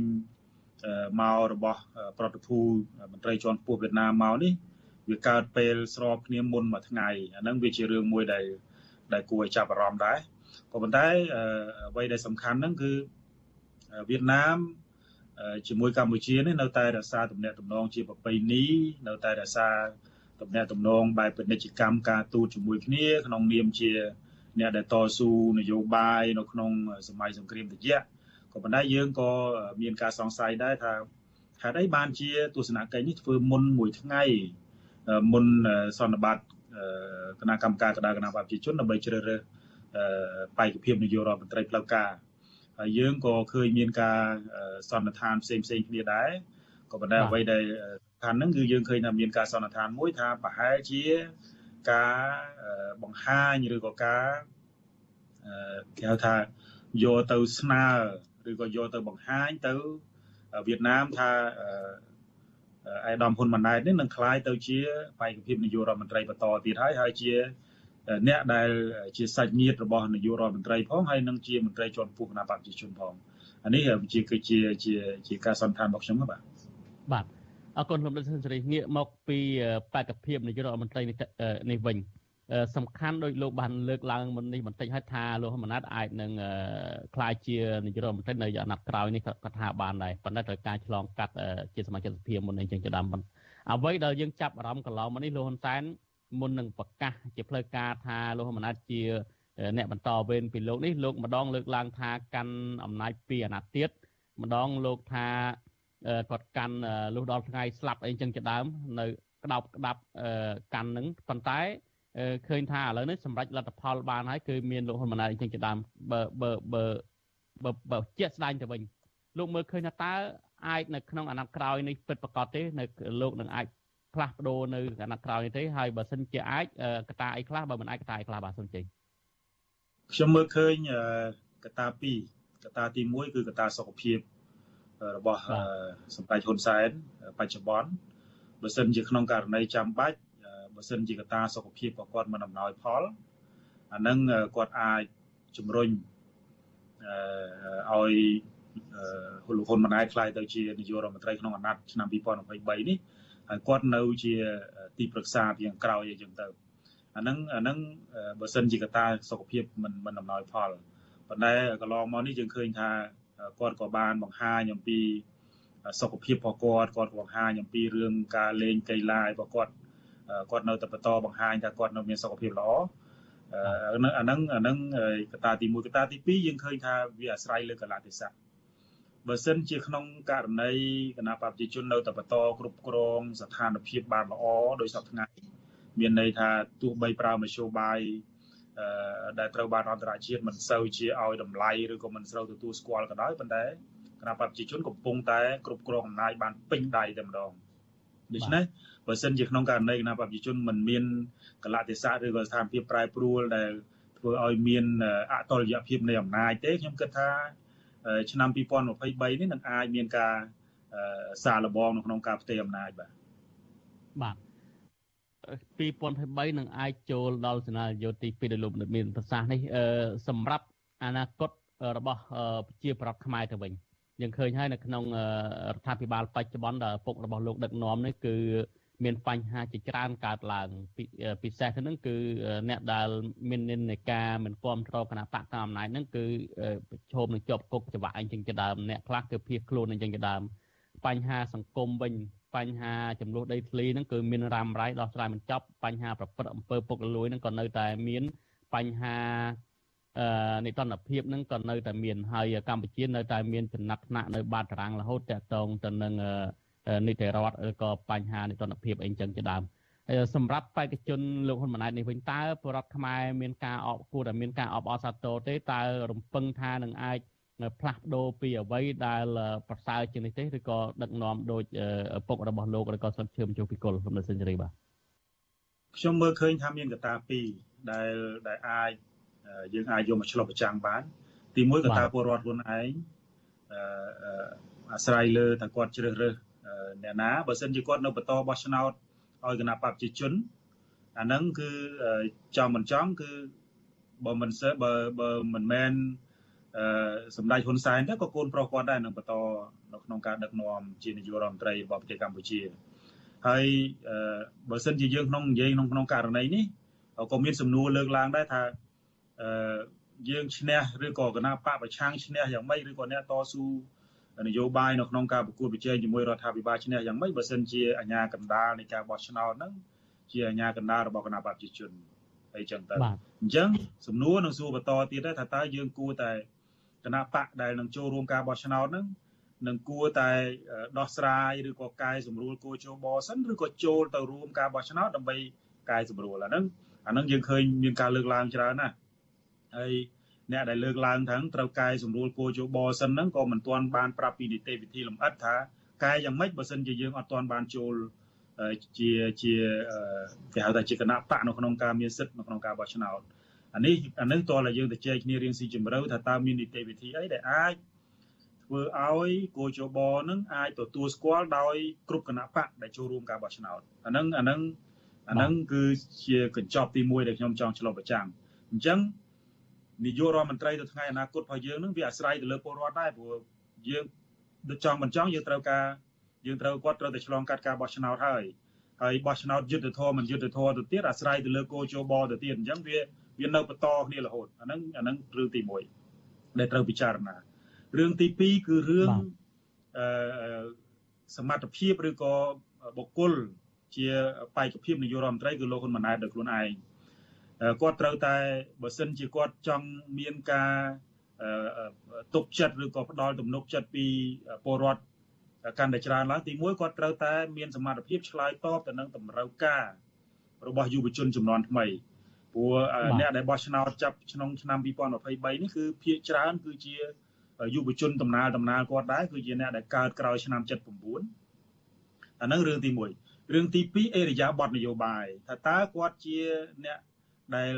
Speaker 9: មករបស់ប្រតិភូមន្ត្រីជាន់ខ្ពស់វៀតណាមមកនេះវាកើតពេលស្របគ្នាមុនមួយថ្ងៃអាហ្នឹងវាជារឿងមួយដែលដែលគួរឲ្យចាប់អារម្មណ៍ដែរក៏ប៉ុន្តែអ្វីដែលសំខាន់ហ្នឹងគឺវៀតណាមជាមួយកម្ពុជានេះនៅតែរក្សាទំនាក់ទំនងជាប្រពៃណីនៅតែរក្សា ទំនាក់ទំនងបែបពាណិជ្ជកម្មការទូតជាមួយគ្នាក្នុងនាមជាអ្នកដែលតស៊ូនយោបាយនៅក្នុងសម័យសង្គ្រាមត្រជាក់ក៏ប៉ុន្តែយើងក៏មានការសង្ស័យដែរថាហេតុអីបានជាទស្សនកិច្ចនេះធ្វើមុនមួយថ្ងៃមុនសន្និបាតគណៈកម្មការកណ្ដាលគណៈបព្វជិជនដើម្បីជ្រើសរើសបេក្ខភាពនាយករដ្ឋមន្ត្រីផ្លូវការហើយយើងក៏ឃើញមានការសន្និដ្ឋានផ្សេងផ្សេងគ្នាដែរក៏ប៉ុន្តែអ្វីដែល ខាងហ្នឹងគឺយើងឃើញថាមានការសន្និដ្ឋានមួយថាប្រហែលជាការបង្ហាញឬក៏ការគេហៅថាយកទៅស្នើឬក៏យកទៅបង្ហាញទៅវៀតណាមថាអៃដាមហ៊ុនម៉ាណែតនេះនឹងคล้ายទៅជាបេក្ខភាពនាយករដ្ឋមន្ត្រីបន្តទៀតហើយហើយជាអ្នកដែលជាសាច់ញាតិរបស់នាយករដ្ឋមន្ត្រីផងហើយនឹងជាមន្ត្រីជាន់ខ្ពស់គណៈបព្វជិជនផងអានេះជាគឺជាជាជាការសន្និដ្ឋានរបស់ខ្ញុំបាទ
Speaker 1: បាទ អរគុណលោកដិតសេនស៊ូរីងាកមកពីបេក្ខភាពនាយករដ្ឋមន្ត្រីនេះវិញសំខាន់ដោយលោកបានលើកឡើងមុននេះបន្តិចហើយថាលោកហ៊ុនម៉ាណែតអាចនឹងក្លាយជានាយករដ្ឋមន្ត្រីនៅអាណត្តិក្រោយនេះគាត់ថាបានដែរប៉ុន្តែត្រូវការឆ្លងកាត់ជាសមាជិកសភាមុននេះចឹងជាដើមអ្វីដែលយើងចាប់អារម្មណ៍កន្លងមកនេះលោកហ៊ុនសែនមុននឹងប្រកាសជាផ្លូវការថាលោកហ៊ុនម៉ាណែតជាអ្នកបន្តវេនពីលោកនេះលោកម្ដងលើកឡើងថាកាន់អំណាចពីអាណត្តិទៀតម្ដងលោកថា គាត់កាន់លុះដល់ថ្ងៃស្លាប់អីចឹងជាដើម នៅក្តោបក្តាប់កាន់នឹងប៉ុន្តែឃើញថាឥឡូវនេះសម្រាប់លទ្ធផលបានហើយគឺមានលោកហ៊ុនម៉ាណែតអញ្ចឹងជាដើមបើបើបើបើបើជាក់ស្ដែងទៅវិញលោកមើលឃើញថាតើអាចនៅក្នុងអាណត្តិក្រោយនេះពិតប្រាកដទេនៅលោកនឹងអាចផ្លាស់ប្ដូរនៅគណៈក្រោយនេះទេហើយបើសិនជាអាចកតាអីខ្លះបើមិនអាចកតាអីខ្លះបាទសូមជ័យ
Speaker 9: ខ្ញុំមើលឃើញកតា2កតាទី1គឺកតាសុខភាព របស់សម្ដេចហ៊ុនសែនបច្ចុប្បន្នបើសិនជាក្នុងករណីចាំបាច់បើសិនជាកតាសុខភាព của គាត់មិនអំណោយផលអានឹងគាត់អាចជំរុញអឺឲ្យលោកហ៊ុនម៉ាណែតខ្លាយទៅជានាយករដ្ឋមន្ត្រីក្នុងអាណត្តិឆ្នាំ2023នេះហើយគាត់នៅជាទីប្រឹក្សាពីខាងក្រោយអីចឹងទៅអាហ្នឹងអាហ្នឹងបើសិនជាកតាសុខភាពមិនមិនអំណោយផលប៉ុន្តែកន្លងមកនេះយើងឃើញថា គាត់ក៏បានបង្ហាញអំពីសុខភាពរបស់គាត់គាត់បង្ហាញអំពីរឿងការលេងកីឡារបស់គាត់គាត់នៅតែបន្តបង្ហាញថាគាត់នៅមានសុខភាពល្អអាហ្នឹងអាហ្នឹងកតាទី1កតាទី2យើងឃើញថាវាអាស្រ័យលើកលៈទេសៈបើសិនជាក្នុងករណីគណៈបព្វជិជននៅតែបន្តគ្រប់គ្រងស្ថានភាពបានល្អដោយសពថ្ងៃមានន័យថាទោះបីប្រើមធ្យោបាយអឺ ដែលត្រូវបានអន្តរជាតិមិនសូវជាឲ្យតម្លៃឬក៏មិនស្រូវទទួលស្គាល់ក៏ដោយប៉ុន្តែគណៈបព្វជិជនកំពុងតែគ្រប់គ្រងអំណាចបានពេញដៃតែម្ដងដូច្នេះបើសិនជាក្នុងករណីគណៈបព្វជិជនមិនមានកលៈទេសៈឬក៏ស្ថានភាពប្រែប្រួលដែលធ្វើឲ្យមានអតុល្យភាពនៃអំណាចទេខ្ញុំគិតថាឆ្នាំ2023នេះនឹងអាចមានការសារលបងនៅក្នុងការផ្ទេរអំណាចបាទ
Speaker 1: បាទ 2023នឹងអាចចូលដល់សេនានាយកទី2ដែលលោកមានប្រសាសន៍នេះសម្រាប់អនាគតរបស់ប្រជាប្រដ្ឋខ្មែរទៅវិញយើងឃើញហើយនៅក្នុងរដ្ឋាភិបាលបច្ចុប្បន្នដែលពុករបស់លោកដឹកនាំនេះគឺមានបញ្ហាជាច្រើនកើតឡើងពិសេសទៅនឹងគឺអ្នកដែលមាននិន្នាការមិនគ្រប់គ្រងគណៈបកតាមអំណាចហ្នឹងគឺប្រឈមនឹងជាប់គុកច្បាប់អញ្ចឹងជាដើមអ្នកខ្លះគឺភៀសខ្លួនអញ្ចឹងជាដើមបញ្ហាសង្គមវិញ បញ្ហាចំនួនដីធ្លីហ្នឹងគឺមានរ៉ាំរ៉ៃដោះស្រាយមិនចប់បញ្ហាប្រព្រឹត្តអំពើពុករលួយហ្នឹងក៏នៅតែមានបញ្ហាអឺនិតនភាពហ្នឹងក៏នៅតែមានហើយកម្ពុជានៅតែមានចំណាត់ថ្នាក់នៅបាតតារាងរហូតតកតងទៅនឹងនីតិរដ្ឋឬក៏បញ្ហានិតនភាពអីចឹងជាដើមហើយសម្រាប់បេក្ខជនលោកហ៊ុនម៉ាណែតនេះវិញតើបរដ្ឋខ្មែរមានការអបគួរតែមានការអបអរសាទរទេតើរំពឹងថានឹងអាច ផ្លាស់ប្ដូរពីអ្វីដែលប្រសើរជាងនេះទេឬក៏ដឹកនាំដោយពុករបស់លោកឬក៏ស្លឹកឈើមជុះពីគុលលោកសេនស៊ូរីបាទ
Speaker 9: ខ្ញុំមើលឃើញថាមានកត្តាពីរដែលដែលអាចយើងអាចយកមកឆ្លុះប្រចាំងបាន ទីមួយកត្តាពលរដ្ឋខ្លួនឯងអាស្រ័យលើថាគាត់ជ្រើសរើសអ្នកណាបើសិនជាគាត់នៅបន្តបោះឆ្នោតឲ្យគណៈបព្វជិជនអាហ្នឹងគឺចង់មិនចង់គឺបើមិនសើបើបើមិនមែនអឺ សម្ដេចហ៊ុនសែនទៅក៏កូនប្រុសគាត់ដែរនឹងបន្តនៅក្នុងការដឹកនាំជានាយករដ្ឋមន្ត្រីរបស់ប្រទេសកម្ពុជាហើយបើសិនជាយើងក្នុងនិយាយក្នុងក្នុងករណីនេះក៏មានសំណួរលើកឡើងដែរថាអឺយើងឈ្នះឬក៏គណៈបកប្រឆាំងឈ្នះយ៉ាងម៉េចឬក៏អ្នកតស៊ូនយោបាយនៅក្នុងការប្រកួតប្រជែងជាមួយរដ្ឋាភិបាលឈ្នះយ៉ាងម៉េចបើសិនជាអាញាកណ្ដាលនៃការបោះឆ្នោតហ្នឹងជាអាញាកណ្ដាលរបស់គណៈបព្វជិជនអីចឹងទៅអញ្ចឹងសំណួរនឹងសួរបន្តទៀតដែរថាតើយើងគួរតែ គណៈបកដែលនឹងចូលរួមការបោះឆ្នោតហ្នឹងនឹងគួរតែដោះស្រាយឬក៏កែសម្រួលគួរចូលបសិនឬក៏ចូលទៅរួមការបោះឆ្នោតដើម្បីកែសម្រួលអាហ្នឹងអាហ្នឹងយើងឃើញមានការលើកឡើងច្រើនណាស់ហើយអ្នកដែលលើកឡើងថាត្រូវកែសម្រួលគោជបសិនហ្នឹងក៏មិនទាន់បានប្រាប់ពីនីតិវិធីលម្អិតថាកែយ៉ាងម៉េចបើសិនជាយើងអត់ទាន់បានចូលជាជាគេហៅថាជាគណៈបកនៅក្នុងការមានសិទ្ធិនៅក្នុងការបោះឆ្នោតអា នេះអានឹងតើយើងទៅជែកគ្នារៀងស៊ីជម្រៅថាតើមាននីតិវិធីអីដែលអាចធ្វើឲ្យគោជបនឹងអាចទទួលស្គាល់ដោយគ្រប់គណៈបកដែលចូលរួមការបោះឆ្នោតអានឹងអានឹងអានឹងគឺជាកញ្ចប់ទី1ដែលខ្ញុំចង់ឆ្លុះប្រចាំអញ្ចឹងនាយករដ្ឋមន្ត្រីទៅថ្ងៃអនាគតរបស់យើងនឹងវាអាស្រ័យទៅលើពលរដ្ឋដែរព្រោះយើងដូចចង់មិនចង់យើងត្រូវការយើងត្រូវគាត់ត្រូវតែឆ្លងកាត់ការបោះឆ្នោតហើយហើយបោះឆ្នោតយុទ្ធធម៌មិនយុទ្ធធម៌ទៅទៀតអាស្រ័យទៅលើគោជបទៅទៀតអញ្ចឹងវា វានៅបន្តគ្នារហូតអាហ្នឹងអាហ្នឹងរឿងទី1ដែលត្រូវពិចារណារឿងទី2គឺរឿងអឺសមត្ថភាពឬក៏បុគ្គលជាបេក្ខភាពនាយករដ្ឋមន្ត្រីគឺលោកហ៊ុនម៉ាណែតដោយខ្លួនឯងគាត់ត្រូវតែបើសិនជាគាត់ចង់មានការទុកចិត្តឬក៏ផ្ដល់ទំនុកចិត្តពីពលរដ្ឋកាន់តែច្រើនឡើងទីមួយគាត់ត្រូវតែមានសមត្ថភាពឆ្លើយតបទៅនឹងតម្រូវការរបស់យុវជនចំនួនថ្មី ព្រោះអ្នកដែលបោះឆ្នោតចាប់ក្នុងឆ្នាំ2023នេះគឺភាគច្រើនគឺជាយុវជនដំណើរដំណើរគាត់ដែរគឺជាអ្នកដែលកើតក្រោយឆ្នាំ79អាហ្នឹងរឿងទី1រឿងទី2អេរយាប័តនយោបាយថាតើគាត់ជាអ្នកដែល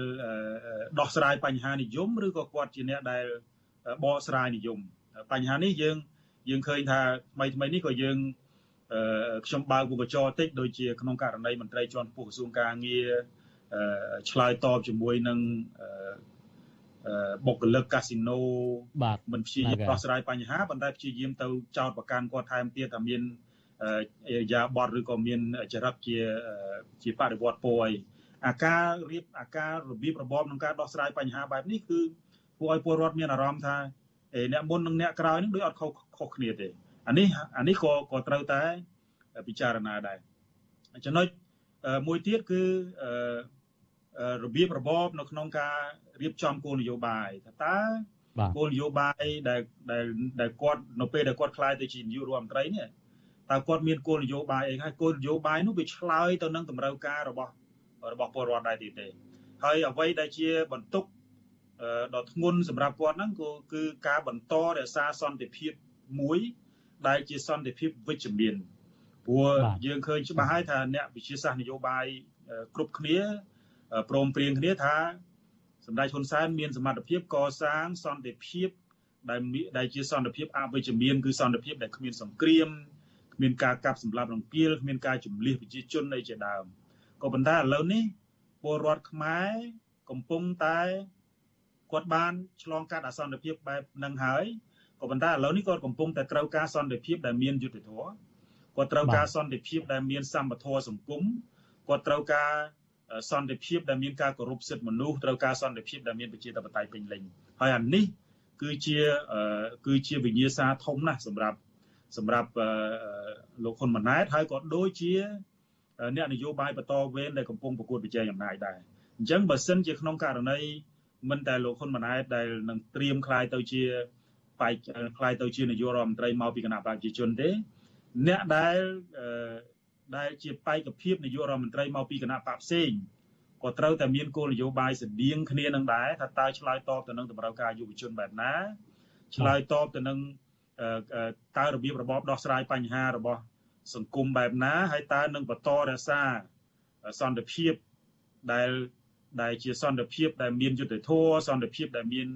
Speaker 9: ដោះស្រាយបញ្ហានិយមឬក៏គាត់ជាអ្នកដែលបកស្រាយនិយមបញ្ហានេះយើងយើងឃើញថាថ្មីថ្មីនេះក៏យើងខ្ញុំបើកមុខកញ្ចក់តិចដូចជាក្នុងករណីមន្ត្រីជាន់ខ្ពស់ក្រសួងការងារ ឆ្លើយតបជាមួយនឹងបុគ្គលិកកាស៊ីណូ
Speaker 1: បាទ
Speaker 9: មិនព្យាយាមដោះស្រាយបញ្ហាប៉ុន្តែព្យាយាមទៅចោទប្រកាន់គាត់ថែមទៀតថាមានយាបតឬក៏មានចរិតជាជាបដិវត្តពរអីអាការរៀបអាការរបៀបរបបក្នុងការដោះស្រាយបញ្ហាបែបនេះគឺពួកឲ្យពលរដ្ឋមានអារម្មណ៍ថាអ្នកមុននិងអ្នកក្រោយនឹងដូចអត់ខុសខុសគ្នាទេអានេះអានេះក៏ក៏ត្រូវតែពិចារណាដែរចំណុចមួយទៀតគឺ របៀបរបបនៅក្នុងការរៀបចំគោលនយោបាយថាតើគោលនយោបាយដែលដែលដែលគាត់នៅពេលដែលគាត់ខ្លាយទៅជានាយករដ្ឋមន្ត្រីនេះតើគាត់មានគោលនយោបាយអីហើយគោលនយោបាយនោះវាឆ្លើយទៅនឹងតម្រូវការរបស់របស់ពលរដ្ឋដែរទេហើយអ្វីដែលជាបន្ទុកដ៏ធ្ងន់សម្រាប់គាត់ហ្នឹងក៏គឺការបន្តរក្សាសន្តិភាពមួយដែលជាសន្តិភាពវិជ្ជមានព្រោះយើងឃើញច្បាស់ហើយថាអ្នកវិជាសាស្ត្រនយោបាយគ្រប់គ្នា ព្រមព្រៀងគ្នាថាសម្ដេចហ៊ុនសែនមានសមត្ថភាពកសាងសន្តិភាពដែលដែលជាសន្តិភាពអវិជ្ជមានគឺសន្តិភាពដែលគ្មានសង្គ្រាមគ្មានការកាប់សម្លាប់រង្គាលគ្មានការជំលះប្រជាជនអីជាដើមក៏ប៉ុន្តែឥឡូវនេះពលរដ្ឋខ្មែរកំពុងតែគាត់បានឆ្លងកាត់អសន្តិភាពបែបហ្នឹងហើយក៏ប៉ុន្តែឥឡូវនេះគាត់កំពុងតែត្រូវការសន្តិភាពដែលមានយុត្តិធម៌គាត់ត្រូវការសន្តិភាពដែលមានសម្បធម៌សង្គមគាត់ត្រូវការ សន្តិភាពដែលមានការគោរពសិទ្ធិមនុស្សត្រូវការសន្តិភាពដែលមានប្រជាធិបតេយ្យពេញលេញហើយអានេះគឺជាគឺជាវិញ្ញាសាធំណាស់សម្រាប់សម្រាប់លោកហ៊ុនម៉ាណែតហើយក៏ដូចជាអ្នកនយោបាយបន្តវេនដែលកំពុងប្រកួតប្រជែងអំណាចដែរអញ្ចឹងបើសិនជាក្នុងករណីមិនតែលោកហ៊ុនម៉ាណែតដែលនឹងត្រៀមคลายទៅជាបែកคลายទៅជានាយករដ្ឋមន្ត្រីមកពីគណៈប្រជាជនទេអ្នកដែល ដែលជាបេក្ខភាពនាយករដ្ឋមន្ត្រីមកពីគណៈបកផ្សេងក៏ត្រូវតែមានគោលនយោបាយស្តៀងគ្នានឹងដែរថាតើឆ្លើយតបទៅនឹងតម្រូវការយុវជនបែបណាឆ្លើយតបទៅនឹងតើរបៀបរបបដោះស្រាយបញ្ហារបស់សង្គមបែបណាហើយតើនឹងបន្តរក្សាសន្តិភាពដែលដែលជាសន្តិភាពដែលមានយុត្តិធម៌សន្តិភាពដែលមាន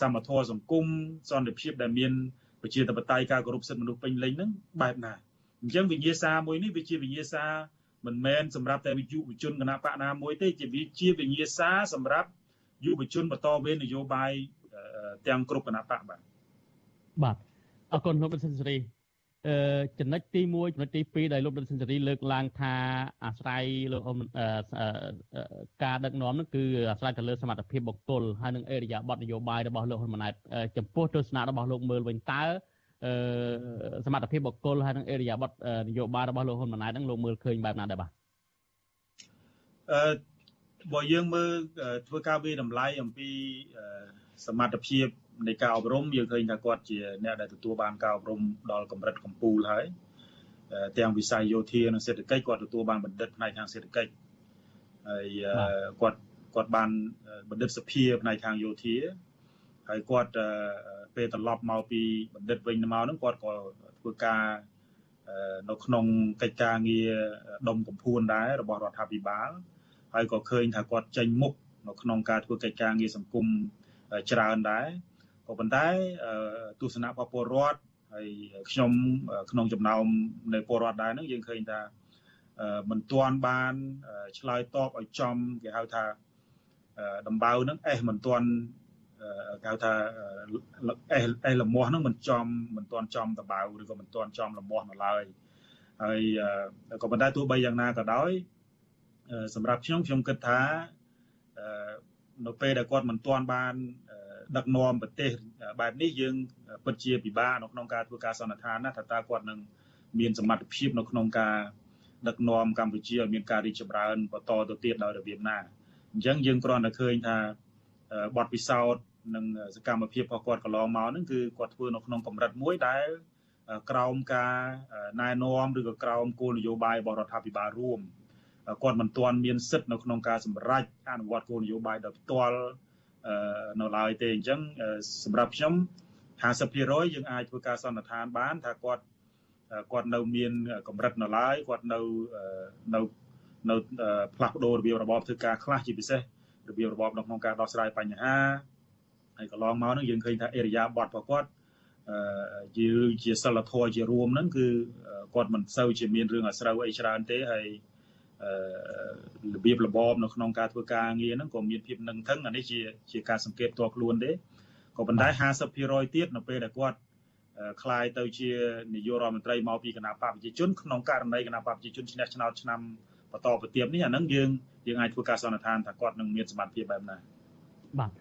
Speaker 9: សមធម៌សង្គមសន្តិភាពដែលមានប្រជាធិបតេយ្យការគោរពសិទ្ធិមនុស្សពេញលេញហ្នឹងបែបណា អញ្ចឹងវិញ្ញាសាមួយនេះវាជាវិញ្ញាសាមិនមែនសម្រាប់តែយុវជនគណៈបកណាមួយទេជាវាជាវិញ្ញាសាសម្រាប់យុវជនបន្តវេននយោបាយទាំងគ្រប់គណៈបកបាទ
Speaker 1: បាទអរគុណលោកប្រសិទ្ធសេរីអឺចំណុចទី1ចំណុចទី2ដែលលោកដិតសេនស៊ូរីលើកឡើងថាអាស្រ័យលោកការដឹកនាំនោះគឺអាស្រ័យទៅលើសមត្ថភាពបុគ្គលហើយនឹងអេរយាប័តនយោបាយរបស់លោកហ៊ុនម៉ាណែតចំពោះទស្សនៈរបស់លោកមើលវិញតើអឺ សមត្ថភាពបុគ្គលហើយនឹងអេរយាប័តនយោបាយរបស់លោកហ៊ុនម៉ាណែតនឹងលោកមើលឃើញបែបណាដែរបាទ
Speaker 9: អឺបើយើងមើលធ្វើការវិតម្លៃអំពីសមត្ថភាពនៃការអប់រំយើងឃើញថាគាត់ជាអ្នកដែលទទួលបានការអប់រំដល់កម្រិតកំពូលហើយទាំងវិស័យយោធានិងសេដ្ឋកិច្ចគាត់ទទួលបានបណ្ឌិតផ្នែកខាងសេដ្ឋកិច្ចហើយគាត់គាត់បានបណ្ឌិតសភាផ្នែកខាងយោធា ហើយគាត់ពេលត្រឡប់មកពីបណ្ឌិតវិញមកហ្នឹងគាត់ក៏ធ្វើការនៅក្នុងកិច្ចការងារដុំកំភួនដែររបស់រដ្ឋាភិបាលហើយក៏ឃើញថាគាត់ចេញមុខនៅក្នុងការធ្វើកិច្ចការងារសង្គមច្រើនដែរក៏ប៉ុន្តែទស្សនៈរបស់ពលរដ្ឋហើយខ្ញុំក្នុងចំណោមនៃពលរដ្ឋដែរហ្នឹងយើងឃើញថាមិនទាន់បានឆ្លើយតបឲ្យចំគេហៅថាដំបៅហ្នឹងអេសមិនទាន់ គេហៅថាអេសអេសលមាស់ហ្នឹងមិនចំមិនទាន់ចំដបៅឬក៏មិនទាន់ចំលមាស់នៅឡើយហើយក៏ប៉ុន្តែទោះបីយ៉ាងណាក៏ដោយសម្រាប់ខ្ញុំខ្ញុំគិតថានៅពេលដែលគាត់មិនទាន់បានដឹកនាំប្រទេសបែបនេះយើងពិតជាពិបាកនៅក្នុងការធ្វើការសន្និដ្ឋានណាថាតើគាត់នឹងមានសមត្ថភាពនៅក្នុងការដឹកនាំកម្ពុជាឲ្យមានការរីកចម្រើនបន្តទៅទៀតដោយរបៀបណាអញ្ចឹងយើងគ្រាន់តែឃើញថាបទពិសោធន៍ និងសកម្មភាពរបស់គាត់កន្លងមកហ្នឹងគឺគាត់ធ្វើនៅក្នុងកម្រិតមួយដែលក្រោមការណែនាំឬក៏ក្រោមគោលនយោបាយរបស់រដ្ឋាភិបាលរួមគាត់មិនទាន់មានសិទ្ធិនៅក្នុងការសម្រេចអនុវត្តគោលនយោបាយដោយផ្ទាល់នៅឡើយទេអញ្ចឹងសម្រាប់ខ្ញុំ50%យើងអាចធ្វើការសន្និដ្ឋានបានថាគាត់គាត់នៅមានកម្រិតនៅឡើយគាត់នៅនៅនៅផ្លាស់ប្ដូររបៀបរបបធ្វើការខ្លះជាពិសេសរបៀបរបបនៅក្នុងការដោះស្រាយបញ្ហា ហើយកន្លងមកហ្នឹងយើងឃើញថាអេរិយាប័ត្ររបស់គាត់អឺជាជាសិលធម៌ជារួមហ្នឹងគឺគាត់មិនសូវជាមានរឿងអាស្រូវអីច្រើនទេហើយអឺរបៀបរបបនៅក្នុងការធ្វើការងារហ្នឹងក៏មានភាពនឹងថឹងអានេះជាជាការសង្កេតផ្ទាល់ខ្លួនទេក៏ប៉ុន្តែ50%ទៀតនៅពេលដែលគាត់คล้ายទៅជានាយករដ្ឋមន្ត្រីមកពីគណៈបកប្រជាជនក្នុងករណីគណៈបកប្រជាជនឈ្នះឆ្នោតឆ្នាំបន្តទៅទៀតនេះអានឹងយើងយើងអាចធ្វើការសន្និដ្ឋានថាគាត់នឹងមានសមត្ថភាពបែបណា
Speaker 1: បាទ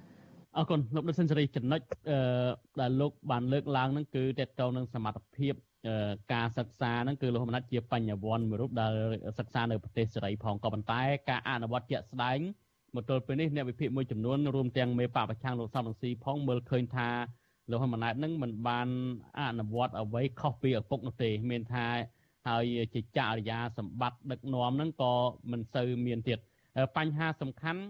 Speaker 1: អរគុណលោកដិសិនសេរីចំណុចដែលលោកបានលើកឡើងហ្នឹងគឺតកតងនឹងសមត្ថភាពការសិក្សាហ្នឹងគឺលោកមណាត់ជាបញ្ញវន្តមួយរូបដែលសិក្សានៅប្រទេសសេរីផងក៏ប៉ុន្តែការអនុវត្តជាក់ស្ដែងមកទល់ពេលនេះអ្នកវិភាគមួយចំនួនរួមទាំងមេបកប្រឆាំងលោកសំរងស៊ីផងមើលឃើញថាលោកហ៊ុនម៉ាណែតនឹងមិនបានអនុវត្តអ្វីខុសពីឪពុកនោះទេមានថាហើយជាចរិយាសម្បត្តិដឹកនាំហ្នឹងក៏មិនសូវមានទៀតបញ្ហាសំខាន់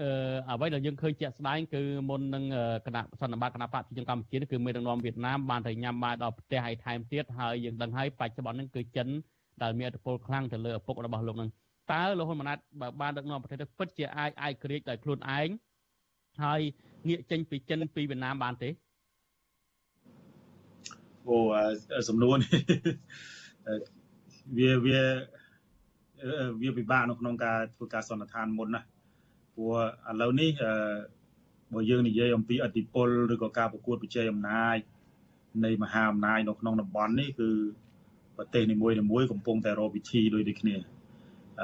Speaker 1: អឺអ្វីដែលយើងឃើញជាក់ស្ដែងគឺមុននឹងគណៈសន្និបាតគណៈបព្វជិជនកម្ពុជាគឺមេដឹកនាំវៀតណាមបានទៅញ៉ាំបាយដល់ប្រទេសហើយថែមទៀតហើយយើងដឹងហើយបច្ចុប្បន្នហ្នឹងគឺចិនដែលមានឥទ្ធិពលខ្លាំងទៅលើឪពុករបស់លោកហ្នឹងតើលោកហ៊ុនម៉ាណែតបើបានដឹកនាំប្រទេសទៅពិតជាអាចអាចក្រៀកដោយខ្លួនឯងហើយងាកចេញពីចិនពីវៀតណាមបានទេ
Speaker 9: អូសំណួរនេះវាវាវាពិបាកនៅក្នុងការធ្វើការសន្និដ្ឋានមុនណា ព្រោះឥឡូវនេះបើយើងនិយាយអំពីអធិពលឬក៏ការប្រកួតប្រជែងអំណាចនៃមហាអំណាចនៅក្នុងតំបន់នេះគឺប្រទេសនីមួយៗកំពុងតែរកវិធីដូចដូចគ្នាឥ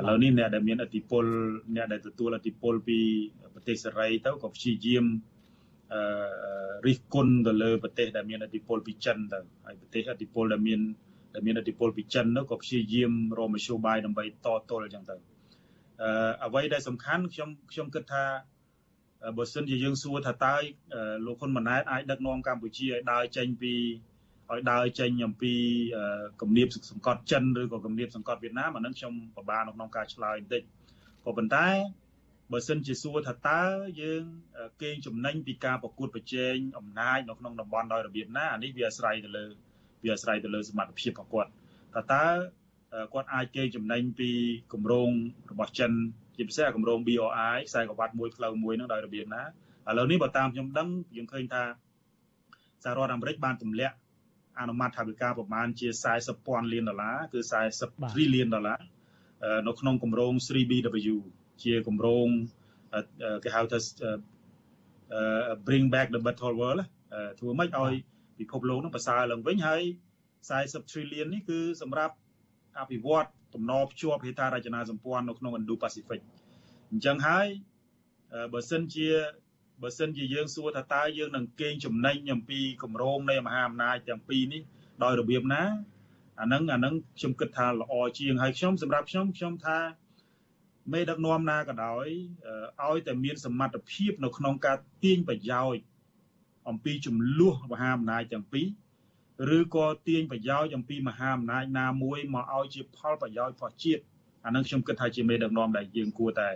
Speaker 9: ឡូវនេះអ្នកដែលមានអធិពលអ្នកដែលទទួលអធិពលពីប្រទេសសេរីទៅក៏ព្យាយាមអឺរិះគន់ទៅលើប្រទេសដែលមានឥទ្ធិពលពីចិនទៅហើយប្រទេសឥទ្ធិពលដែលមានដែលមានឥទ្ធិពលពីចិននោះក៏ព្យាយាមរកមធ្យោបាយដើម្បីតទល់អញ្ចឹងទៅ អឺអ្វីដែលសំខាន់ខ្ញុំខ្ញុំគិតថាបើសិនជាយើងសួរថាតើលោកហ៊ុនម៉ាណែតអាចដឹកនាំកម្ពុជាឲ្យដើរចេញពីឲ្យដើរចេញអំពីគំនាបសង្កត់ចិនឬក៏គំនាបសង្កត់វៀតណាមអានឹងខ្ញុំពិបាកនៅក្នុងការឆ្លើយបន្តិចក៏ប៉ុន្តែបើសិនជាសួរថាតើយើងកេងចំណេញពីការប្រកួតប្រជែងអំណាចនៅក្នុងតំបន់ដោយរបៀបណាអានេះវាអាស្រ័យទៅលើវាអាស្រ័យទៅលើសមត្ថភាពរបស់គាត់ថាតើ គាត់អាចកេងចំណេញពីគម្រោងរបស់ចិនជាពិសេសគម្រោង BRI ខ្សែក្រវ៉ាត់មួយផ្លូវមួយហ្នឹងដោយរបៀបណាឥឡូវនេះបើតាមខ្ញុំដឹងយើងឃើញថាសហរដ្ឋអាមេរិកបានទម្លាក់អនុម័តថវិកាប្រមាណជា40ពាន់លានដុល្លារគឺ40 trillion ដុល្លារនៅក្នុងគម្រោង 3BW ជាគម្រោងគេហៅថា bring back the better world ធ្វើម៉េចឲ្យពិភពលោកនឹងប្រសើរឡើងវិញហើយ40 trillion នេះគឺសម្រាប់ អភិវឌ្ឍតំណភ្ជាប់ហេដ្ឋារចនាសម្ព័ន្ធនៅក្នុង Indo-Pacific អញ្ចឹងហើយបើសិនជាបើសិនជាយើងសួរថាតើយើងនឹងកេងចំណេញអំពីគម្រោងនៃមហាអំណាចទាំងពីរនេះដោយរបៀបណាអានឹងអានឹងខ្ញុំគិតថាល្អជាងហើយខ្ញុំសម្រាប់ខ្ញុំខ្ញុំថាមេដឹកនាំណាក៏ដោយឲ្យតែមានសមត្ថភាពនៅក្នុងការទាញប្រយោជន៍អំពីចំនួនមហាអំណាចទាំងពីរ ឬក៏ទាញប្រយោជន៍អំពីមហាអំណាចណាមួយមកឲ្យជាផលប្រយោជន៍របស់ជាតិអានឹងខ្ញុំគិតថាជាមេដឹកនាំដែលយើងគួរតែ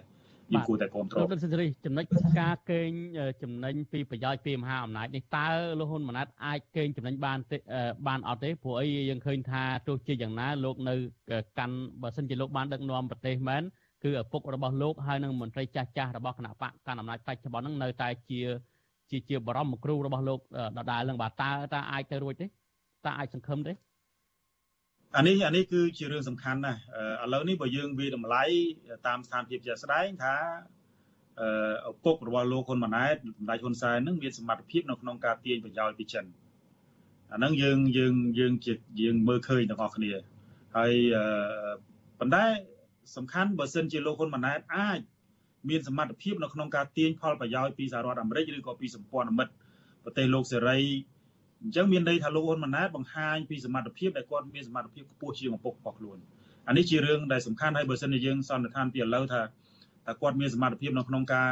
Speaker 9: យើងគួរតែគ្រប់គ្រង
Speaker 1: លោកដិតសេរីចំណុចការកេងចំណេញពីប្រយោជន៍ពីមហាអំណាចនេះតើលោកហ៊ុនម៉ាណែតអាចកេងចំណេញបានបានអត់ទេព្រោះអីយើងឃើញថាទោះជាយ៉ាងណាលោកនៅកាន់បើសិនជាលោកបានដឹកនាំប្រទេសមែនគឺឪពុករបស់លោកហើយនិងមន្ត្រីចាស់ចាស់របស់គណៈបកកាន់អំណាចបច្ចុប្បន្នហ្នឹងនៅតែជាជាជាបរមគ្រូរបស់លោកដដែលនឹងបាទតើតើអាចទៅរួចទេ តើអាចសង្ឃឹមទេ
Speaker 9: អានេះអានេះគឺជារឿងសំខាន់ណាស់ឥឡូវនេះបើយើងវាតម្លៃតាមស្ថានភាពជាក់ស្ដែងថាឪពុករបស់លោកហ៊ុនម៉ាណែតសម្ដេចហ៊ុនសែននឹងមានសមត្ថភាពនៅក្នុងការទាញប្រយោជន៍ពីចិនអាហ្នឹងយើងយើងយើងជាយើងមើលឃើញទាំងអស់គ្នាហើយប៉ុន្តែសំខាន់បើសិនជាលោកហ៊ុនម៉ាណែតអាចមានសមត្ថភាពនៅក្នុងការទាញផលប្រយោជន៍ពីសហរដ្ឋអាមេរិកឬក៏ពីសម្ព័ន្ធមិត្តប្រទេសលោកសេរី អញ្ចឹងមានន័យថាលោកហ៊ុនម៉ាណែតបង្ហាញពីសមត្ថភាពដែលគាត់មានសមត្ថភាពខ្ពស់ជាងឪពុករបស់ខ្លួនអានេះជារឿងដែលសំខាន់ហើយបើសិនជាយើងសន្និដ្ឋានពីឥឡូវថាតើគាត់មានសមត្ថភាពនៅក្នុងការ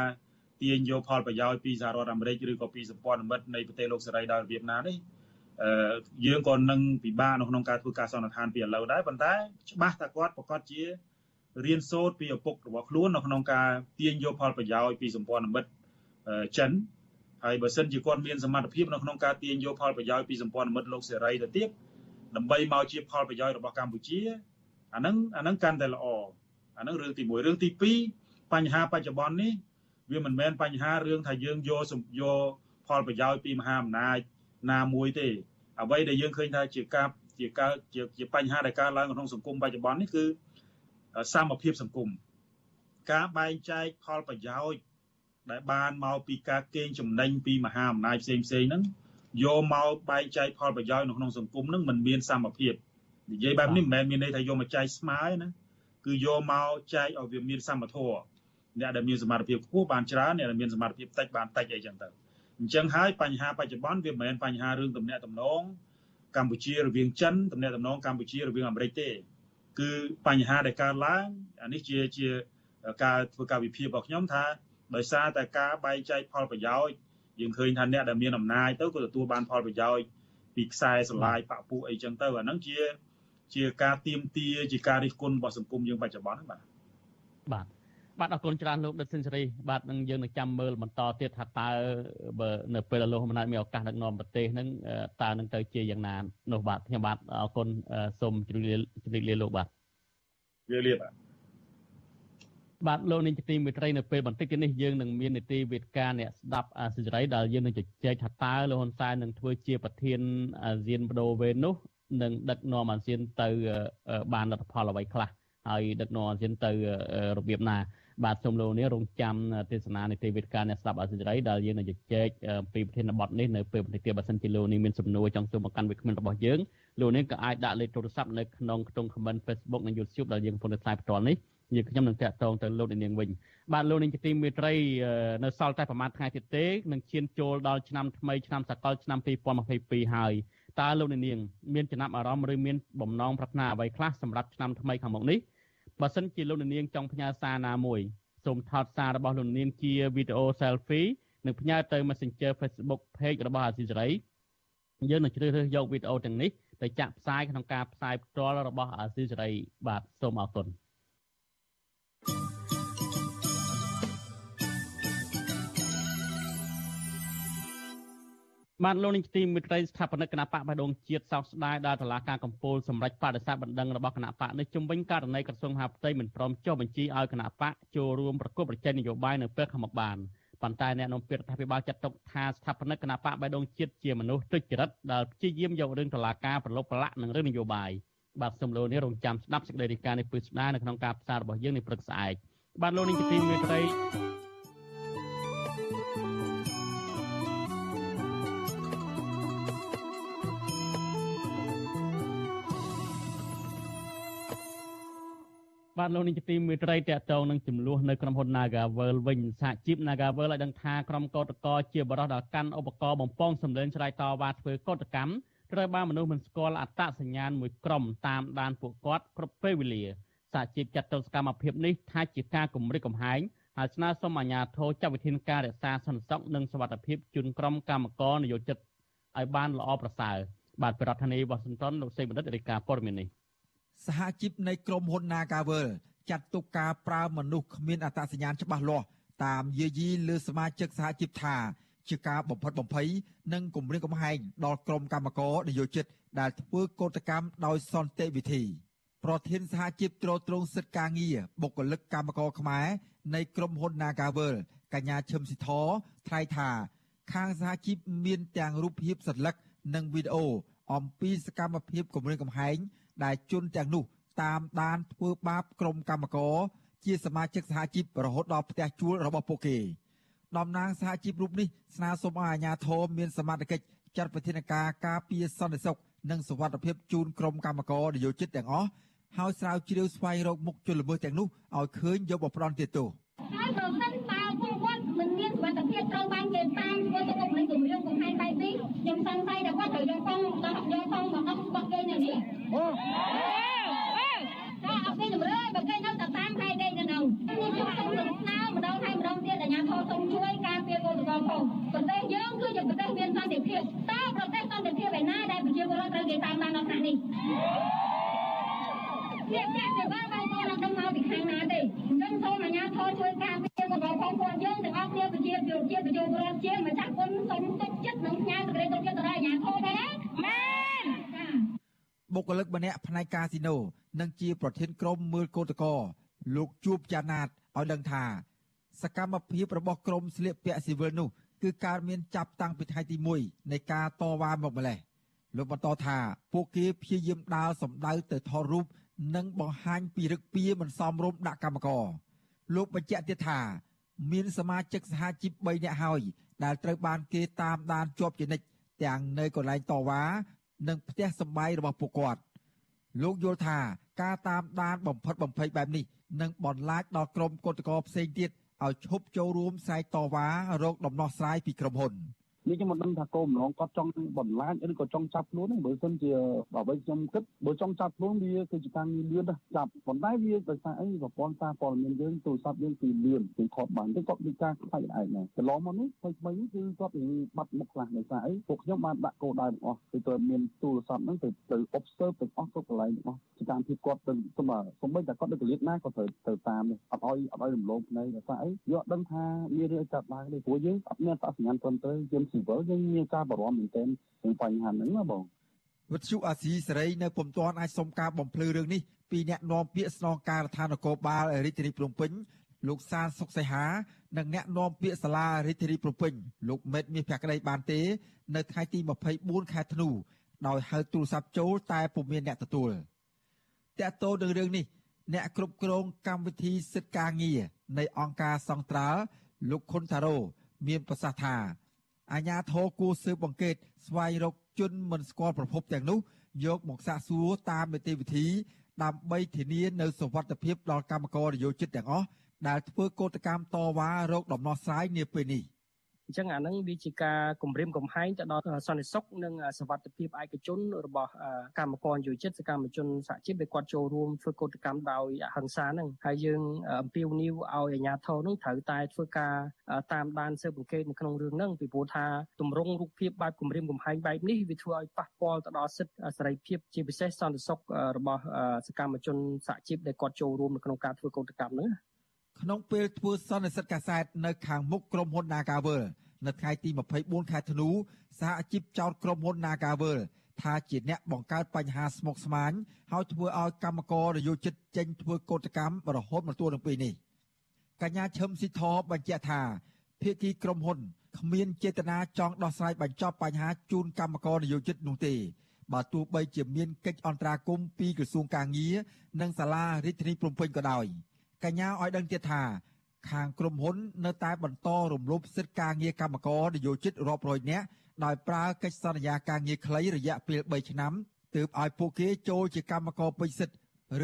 Speaker 9: ទាញយកផលប្រយោជន៍ពីសហរដ្ឋអាមេរិកឬក៏ពីសម្ព័ន្ធមិត្តនៃប្រទេសលោកសេរីដោយរបៀបណានេះអឺយើងក៏នឹងពិបាកនៅក្នុងការធ្វើការសន្និដ្ឋានពីឥឡូវដែរប៉ុន្តែច្បាស់ថាគាត់ប្រកាសជារៀនសូត្រពីឪពុករបស់ខ្លួននៅក្នុងការទាញយកផលប្រយោជន៍ពីសម្ព័ន្ធមិត្តចិន ហើយបើសិនជាគាត់មានសមត្ថភាពនៅក្នុងការទាញយកផលប្រយោជន៍ពីសម្ព័ន្ធមិត្តលោកសេរីទៅទៀតដើម្បីមកជាផលប្រយោជន៍របស់កម្ពុជាអាហ្នឹងអាហ្នឹងកាន់តែល្អអាហ្នឹងរឿងទី1រឿងទី2បញ្ហាបច្ចុប្បន្ននេះវាមិនមែនបញ្ហារឿងថាយើងយកយកផលប្រយោជន៍ពីមហាអំណាចណាមួយទេអ្វីដែលយើងឃើញថាជាការជាការជាជាបញ្ហាដែលកើតឡើងក្នុងសង្គមបច្ចុប្បន្ននេះគឺសមភាពសង្គមការបែងចែកផលប្រយោជន៍ ដែលបានមកពីការកេងចំណេញពីមហាអំណាចផ្សេងផ្សេងហ្នឹងយកមកបែងចែកផលប្រយោជន៍នៅក្នុងសង្គមហ្នឹងมันមានសមភាពនិយាយបែបនេះមិនមែនមានន័យថាយកមកចែកស្មើទេណាគឺយកមកចែកឲ្យវាមានសមធម៌អ្នកដែលមានសមត្ថភាពខ្ពស់បានច្រើនអ្នកដែលមានសមត្ថភាពតិចបានតិចអីចឹងទៅអញ្ចឹងហើយបញ្ហាបច្ចុប្បន្នវាមិនមែនបញ្ហារឿងទំនាក់ទំនងកម្ពុជារវាងចិនទំនាក់ទំនងកម្ពុជារវាងអាមេរិកទេគឺបញ្ហាដែលកើតឡើងអានេះជាជាការធ្វើការវិភាគរបស់ខ្ញុំថា ដោយសារតែការបែងចែកផលប្រយោជន៍យើងឃើញថាអ្នកដែលមានអំណាចទៅក៏ទទួលបានផលប្រយោជន៍ពីខ្សែស្រឡាយបពុះអីចឹងទៅអាហ្នឹងជា ជាការទៀមទាជាការរិះគន់របស់សង្គមយើងបច្ចុប្បន្នហ្នឹងបាទ
Speaker 1: បាទបាទអរគុណច្រើនលោកដិតសិនសេរីបាទនឹងយើងនឹងចាំមើលបន្តទៀតថាតើបើនៅពេលលោកហ៊ុនម៉ាណែតមានឱកាសដឹកនាំប្រទេសហ្នឹងតើនឹងទៅជាយ៉ាងណានោះបាទខ្ញុំបាទអរគុណសូមជម្រាបជម្រាបលាលោកបាទ
Speaker 9: ជម្រាបលាបាទ
Speaker 1: បាទលោកនាងជាទីមេត្រីនៅពេលបន្តិចទៀតនេះយើងនឹងមាននីតិវេទការអ្នកស្ដាប់អាស៊ីសេរីដែលយើងនឹងជជែកថាតើលោកហ៊ុនសែននឹងធ្វើជាប្រធានអាស៊ានបដូវវេននោះនឹងដឹកនាំអាស៊ានទៅបានលទ្ធផលអ្វីខ្លះហើយដឹកនាំអាស៊ានទៅរបៀបណាបាទសូមលោកនេះរងចាំទេសនានីតិវិទ្យាអ្នកស្ដាប់អាស៊ីសេរីដែលយើងនឹងជជែកពីប្រធានបទនេះនៅពេលបន្តិចទៀតបើសិនជាលោកនេះមានសំណួរចង់សួរមកកាន់វិក្កាមរបស់យើងលោកនេះក៏អាចដាក់លេខទូរស័ព្ទនៅក្នុងខ្ទង់ comment Facebook និង YouTube ដែលយើងកំពុងតែផ្សាយផ្ទាល់នេះ យើងខ្ញុំនឹងតាក់ទងទៅលោកនាងវិញបាទលោកនាងជាទីមេត្រីនៅសល់តែប្រហែលថ្ងៃទៀតទេនឹងឈានចូលដល់ឆ្នាំថ្មីឆ្នាំសកលឆ្នាំ2022ហើយតើលោកនាងមានចំណាប់អារម្មណ៍ឬមានបំណងប្រាថ្នាអ្វីខ្លះសម្រាប់ឆ្នាំថ្មីខាងមុខនេះបើសិនជាលោកនាងចង់ផ្ញើសារណាមួយសូមថតសាររបស់លោកនាងជាវីដេអូ selfie និងផ្ញើទៅ Messenger Facebook page របស់អាស៊ីសេរីយើងនឹងជ្រើសរើសយកវីដេអូទាំងនេះទៅចាក់ផ្សាយក្នុងការផ្សាយផ្ទាល់របស់អាស៊ីសេរីបាទសូមអរគុណ។ បានលោកនាងទីមិត្តរីស្ថាបនិកគណៈបកបដងជាតិសោកស្ដាយដល់តឡាការកម្ពុជាសម្រាប់បដិសេធបណ្ដឹងរបស់គណៈបកនេះជំវិញករណីក្រសួងមហាផ្ទៃមិនព្រមចុះបញ្ជីឲ្យគណៈបកចូលរួមប្រគល់ប្រជែងនយោបាយនៅពេលខាងមុខបានប៉ុន្តែអ្នកនាំពាក្យរដ្ឋាភិបាលចាត់ទុកថាស្ថាបនិកគណៈបកបដងជាតិជាមនុស្សទុច្ចរិតដែលព្យាយាមយករឿងតឡាការប្រឡូកប្រឡាក់នឹងរឿងនយោបាយបាទសូមលោកនេះរងចាំស្ដាប់សេចក្តីរាយការណ៍នេះពឹស្ដានៅក្នុងការផ្សាយរបស់យើងនេះព្រឹកស្អែកបាទលោកនាងទីមេត្រី បាទលោកនាយកទីមេត្រីតកតងនឹងចំនួននៅក្រុមហ៊ុន Nagavel វិញសហជីព Nagavel ឲ្យដឹងថាក្រុមកោតក្រជាបរិះដល់កាន់ឧបករណ៍បំពងសម្លេងឆ្លើយតវ៉ាធ្វើកោតកម្មត្រូវបានមនុស្សមិនស្គាល់អត្តសញ្ញាណមួយក្រុមតាមដានពួកគាត់គ្រប់ពេលវេលាសហជីពចាត់ទុកសកម្មភាពនេះថាជាការគំរាមកំហែងហើយស្នើសុំអាជ្ញាធរចាត់វិធានការរក្សាសន្តិសុខនិងសុវត្ថិភាពជូនក្រុមកម្មករនយោជិតឲ្យបានល្អប្រសើរបាទប្រធានាធិបតីវ៉ាស៊ីនតោនលោកសេបណ្ឌិតរាយការណ៍ព័ត៌មាននេះ
Speaker 10: សហជីពនៃក្រុមហ៊ុន Nagavel ចាត់ទុកការប្រើមនុស្សគ្មានអត្តសញ្ញាណច្បាស់លាស់តាមយាយីលើសមាជិកសហជីពថា ជាការបំផិតបំភ័យនិងគំរាមកំហែងដល់ក្រុមកម្មករនយោជិតដែលធ្វើកោតកម្មដោយសន្តិវិធីប្រធានសហជីពត្រួតត្រងសិទ្ធិការងារបុគ្គលិកកម្មករខ្មែរនៃក្រុមហ៊ុន Nagavel កញ្ញាឈឹមស៊ីធថ្លែងថា ខាងសហជីពមានទាំងរូបភាពសន្លឹកនិងវីដេអូអំពីសកម្មភាពគម្រាមកំហែង ដែលជនទាំងនោះតាមដានធ្វើបាបក្រុមកម្មករជាសមាជិកសហជីពរហូតដល់ផ្ទះជួលរបស់ពួកគេតំណាងសហជីពរូបនេះស្នើសុំឲ្យអាជ្ញាធរមានសមត្ថកិច្ចចាត់វិធានការការពារសន្តិសុខនិងសុវត្ថិភាពជូនក្រុមកម្មករនយោជិតទាំងអស់ហើយស្រាវជ្រាវស្វែងរកមុខជនល្មើសទាំងនោះឲ្យឃើញយកមកផ្ដន់ទោស
Speaker 11: ហើយប្រសិនបើពួកគាត់មិនមានសុវត្ថិភាពត្រូវបានគេតាមធ្វើ ខ្ញុំសង្ស័យថាគាត់ត្រូវយកផងយកផងមកដោះបោះគេនៅនេះអូគេជំរឿនបើគេនៅតែតាមហេតុអីនៅនឹងខ្ញុំសូមស្នើម្ដងហើយម្ដងទៀតអាជ្ញាធរសូមជួយការពារកូនកងផងប្រទេសយើងគឺជាប្រទេសមានសន្តិភាពតើប្រទេសសន្តិភាពឯណាដែលប្រជាពលរដ្ឋត្រូវគេតាមបានដល់ថ្នាក់នេះ នេះគេជាបានបងប្អូនអត់ដឹងមកពីខាងណាទេអញ្ចឹងសូមអាជ្ញាធរជួយការពារកូនកងផងពួកយើងទាំងអស់គ្នាប្រជាជាប្រជាពលរដ្ឋជាម្ចាស់គុណសូមទុកចិត្តនិងផ្ញើសេចក្តីទុកចិត្តទៅដល់អាជ្ញាធរដែរណាមែន
Speaker 10: គ្គលិកម្នាក់ផ្នែកកាស៊ីណូនិងជាប្រធានក្រុមមើលកោតកោលោកជួបចាណាតឲ្យដឹងថា សកម្មភាពរបស់ក្រុមស្លៀកពាក់ស៊ីវិលនោះគឺការមានចាប់តាំងពីថ្ងៃទី1នៃការតវ៉ាមកម្លេះលោកបន្តថាពួកគេព្យាយាមដើរសម្ដៅទៅថតរូប និងបង្ហាញពីរឹកពីមិនសមរម្យដាក់កម្មករលោកបញ្ជាក់ទៀតថាមានសមាជិកសហជីព3នាក់ហើយដែលត្រូវបានគេតាមដានជាប់ជានិច្ចទាំងនៅកន្លែងតវ៉ានិងផ្ទះសម្បែងរបស់ពួកគាត់លោកយល់ថាការតាមដានបំផិតបំភ័យបែបនេះនឹងបន្លាចដល់ក្រុមកុតកោផ្សេងទៀតឲ្យឈប់ចូលរួមស្រែកតវ៉ារោគដំណោះស្រាយពីក្រុមហ៊ុន។
Speaker 12: នេះខ្ញុំមិនដឹងថាគោលបំណងគាត់ចង់បន្លាចឬក៏ចង់ចាប់ខ្លួនហ្នឹងបើមិនជាបើវិញខ្ញុំគិតបើចង់ចាប់ខ្លួនវាគឺជាការងារលឿនណាស់ចាប់ប៉ុន្តែវាដោយសារអីប្រព័ន្ធសារព័ត៌មានយើងទូរស័ព្ទយើងគឺលឿនគឺថតបានតែគាត់មានការខ្លាចឯងណាកន្លងមកនេះថ្មីៗនេះគឺគាត់មានបាត់មុខខ្លះដោយសារអីពួកខ្ញុំបានដាក់គោលដៅទាំងអស់គឺទៅមានទូរស័ព្ទហ្នឹងទៅទៅ observe ទាំងអស់គ្រប់កន្លែងទាំងអស់សកម្មភាពគាត់ទៅស្មើសូម្បីតែគាត់នៅកលៀតណាក៏ត្រូវទៅតាមអត់ឲ្យអត់ឲ្យរំលងភ្នែកដោយសារអីយកដឹងថាមានរឿងចាប់បានទេព្រោះយើងអត់មានអត្តសញ្ញាណត្រឹមត្រូវយើងស៊ីវិលយើងមានការបារម្ភមែនទែនក្នុងបញ្ហាហ្នឹងណាបង
Speaker 10: វិទ្យុអាស៊ីសេរីនៅពុំទាន់អាចសុំការបំភ្លឺរឿងនេះពីអ្នកនាំពាក្យស្នងការដ្ឋាននគរបាលរាជធានីភ្នំពេញលោកសានសុកសីហានិងអ្នកនាំពាក្យសាលារាជធានីភ្នំពេញលោកមេតមាសភក្តីបានទេ នៅថ្ងៃទី24ខែធ្នូដោយហៅទូរស័ព្ទចូលតែពុំមានអ្នកទទួលតើតោនឹងរឿងនេះ អ្នកគ្រប់គ្រងកម្មវិធីសិទ្ធិការងារនៃអង្គការសង្ត្រាល់លោកខុនតារ៉ូមានប្រសាសន៍ថា អាញាធរគួរស៊ើបអង្កេតស្វែងរកជនមិនស្គាល់ប្រភពទាំងនោះយកមកសាកសួរតាមនីតិវិធី ដើម្បីធានានៅសុវត្ថិភាពដល់កម្មករនយោជិតទាំងអស់ដែលធ្វើកោតកម្មតវ៉ារោគដំណោះស្រាយនាពេលនេះ។
Speaker 13: អញ្ចឹងអាហ្នឹងវាជាការគម្រាមកំហែងទៅដល់សន្តិសុខនិងសวัสดิភាពឯកជនរបស់កម្មករយោជិតសកម្មជនសហជីពដែលគាត់ចូលរួមធ្វើកោតកម្មដោយអហិង្សាហ្នឹងហើយយើងអំពាវនាវឲ្យអាជ្ញាធរហ្នឹងត្រូវតែធ្វើការតាមដានស៊ើបអង្កេតនៅក្នុងរឿងហ្នឹងពីព្រោះថាទម្រង់រូបភាពបែបគម្រាមកំហែងបែបនេះវាធ្វើឲ្យប៉ះពាល់ទៅដល់សិទ្ធិសេរីភាពជាពិសេសសន្តិសុខរបស់សកម្មជនសហជីពដែលគាត់ចូលរួមនៅក្នុងការធ្វើកោតកម្មហ្នឹង
Speaker 10: ក្នុងពេលធ្វើសន្និសីទកាសែតនៅខាងមុខក្រុមហ៊ុន Nagavel នៅថ្ងៃទី24ខែធ្នូសហជីពចោទក្រុមហ៊ុន Nagavel ថាជាអ្នកបង្កើតបញ្ហាស្មុគស្មាញហើយធ្វើឲ្យកម្មករនយោជិតចេញធ្វើកោតកម្មរហូតមកទល់នឹងពេលនេះកញ្ញាឈឹមស៊ីធបញ្ជាក់ថាភាគីក្រុមហ៊ុនគ្មានចេតនាចង់ដោះស្រាយបញ្ចប់បញ្ហាជូនកម្មករនយោជិតនោះទេបើទោះបីជាមានកិច្ចអន្តរាគមន៍ពីក្រសួងកាងារនិងសាលារាជធានីភ្នំពេញក៏ដោយ កញ្ញាឲ្យដឹងទៀតថាខាងក្រុមហ៊ុននៅតែបន្តរំលោភសិទ្ធិការងារកម្មករនយោជិតរាប់រយនាក់ដោយប្រើកិច្ចសន្យាការងារខ្លីរយៈពេល3ឆ្នាំទើបឲ្យពួកគេចូលជាកម្មករពេញសិទ្ធិ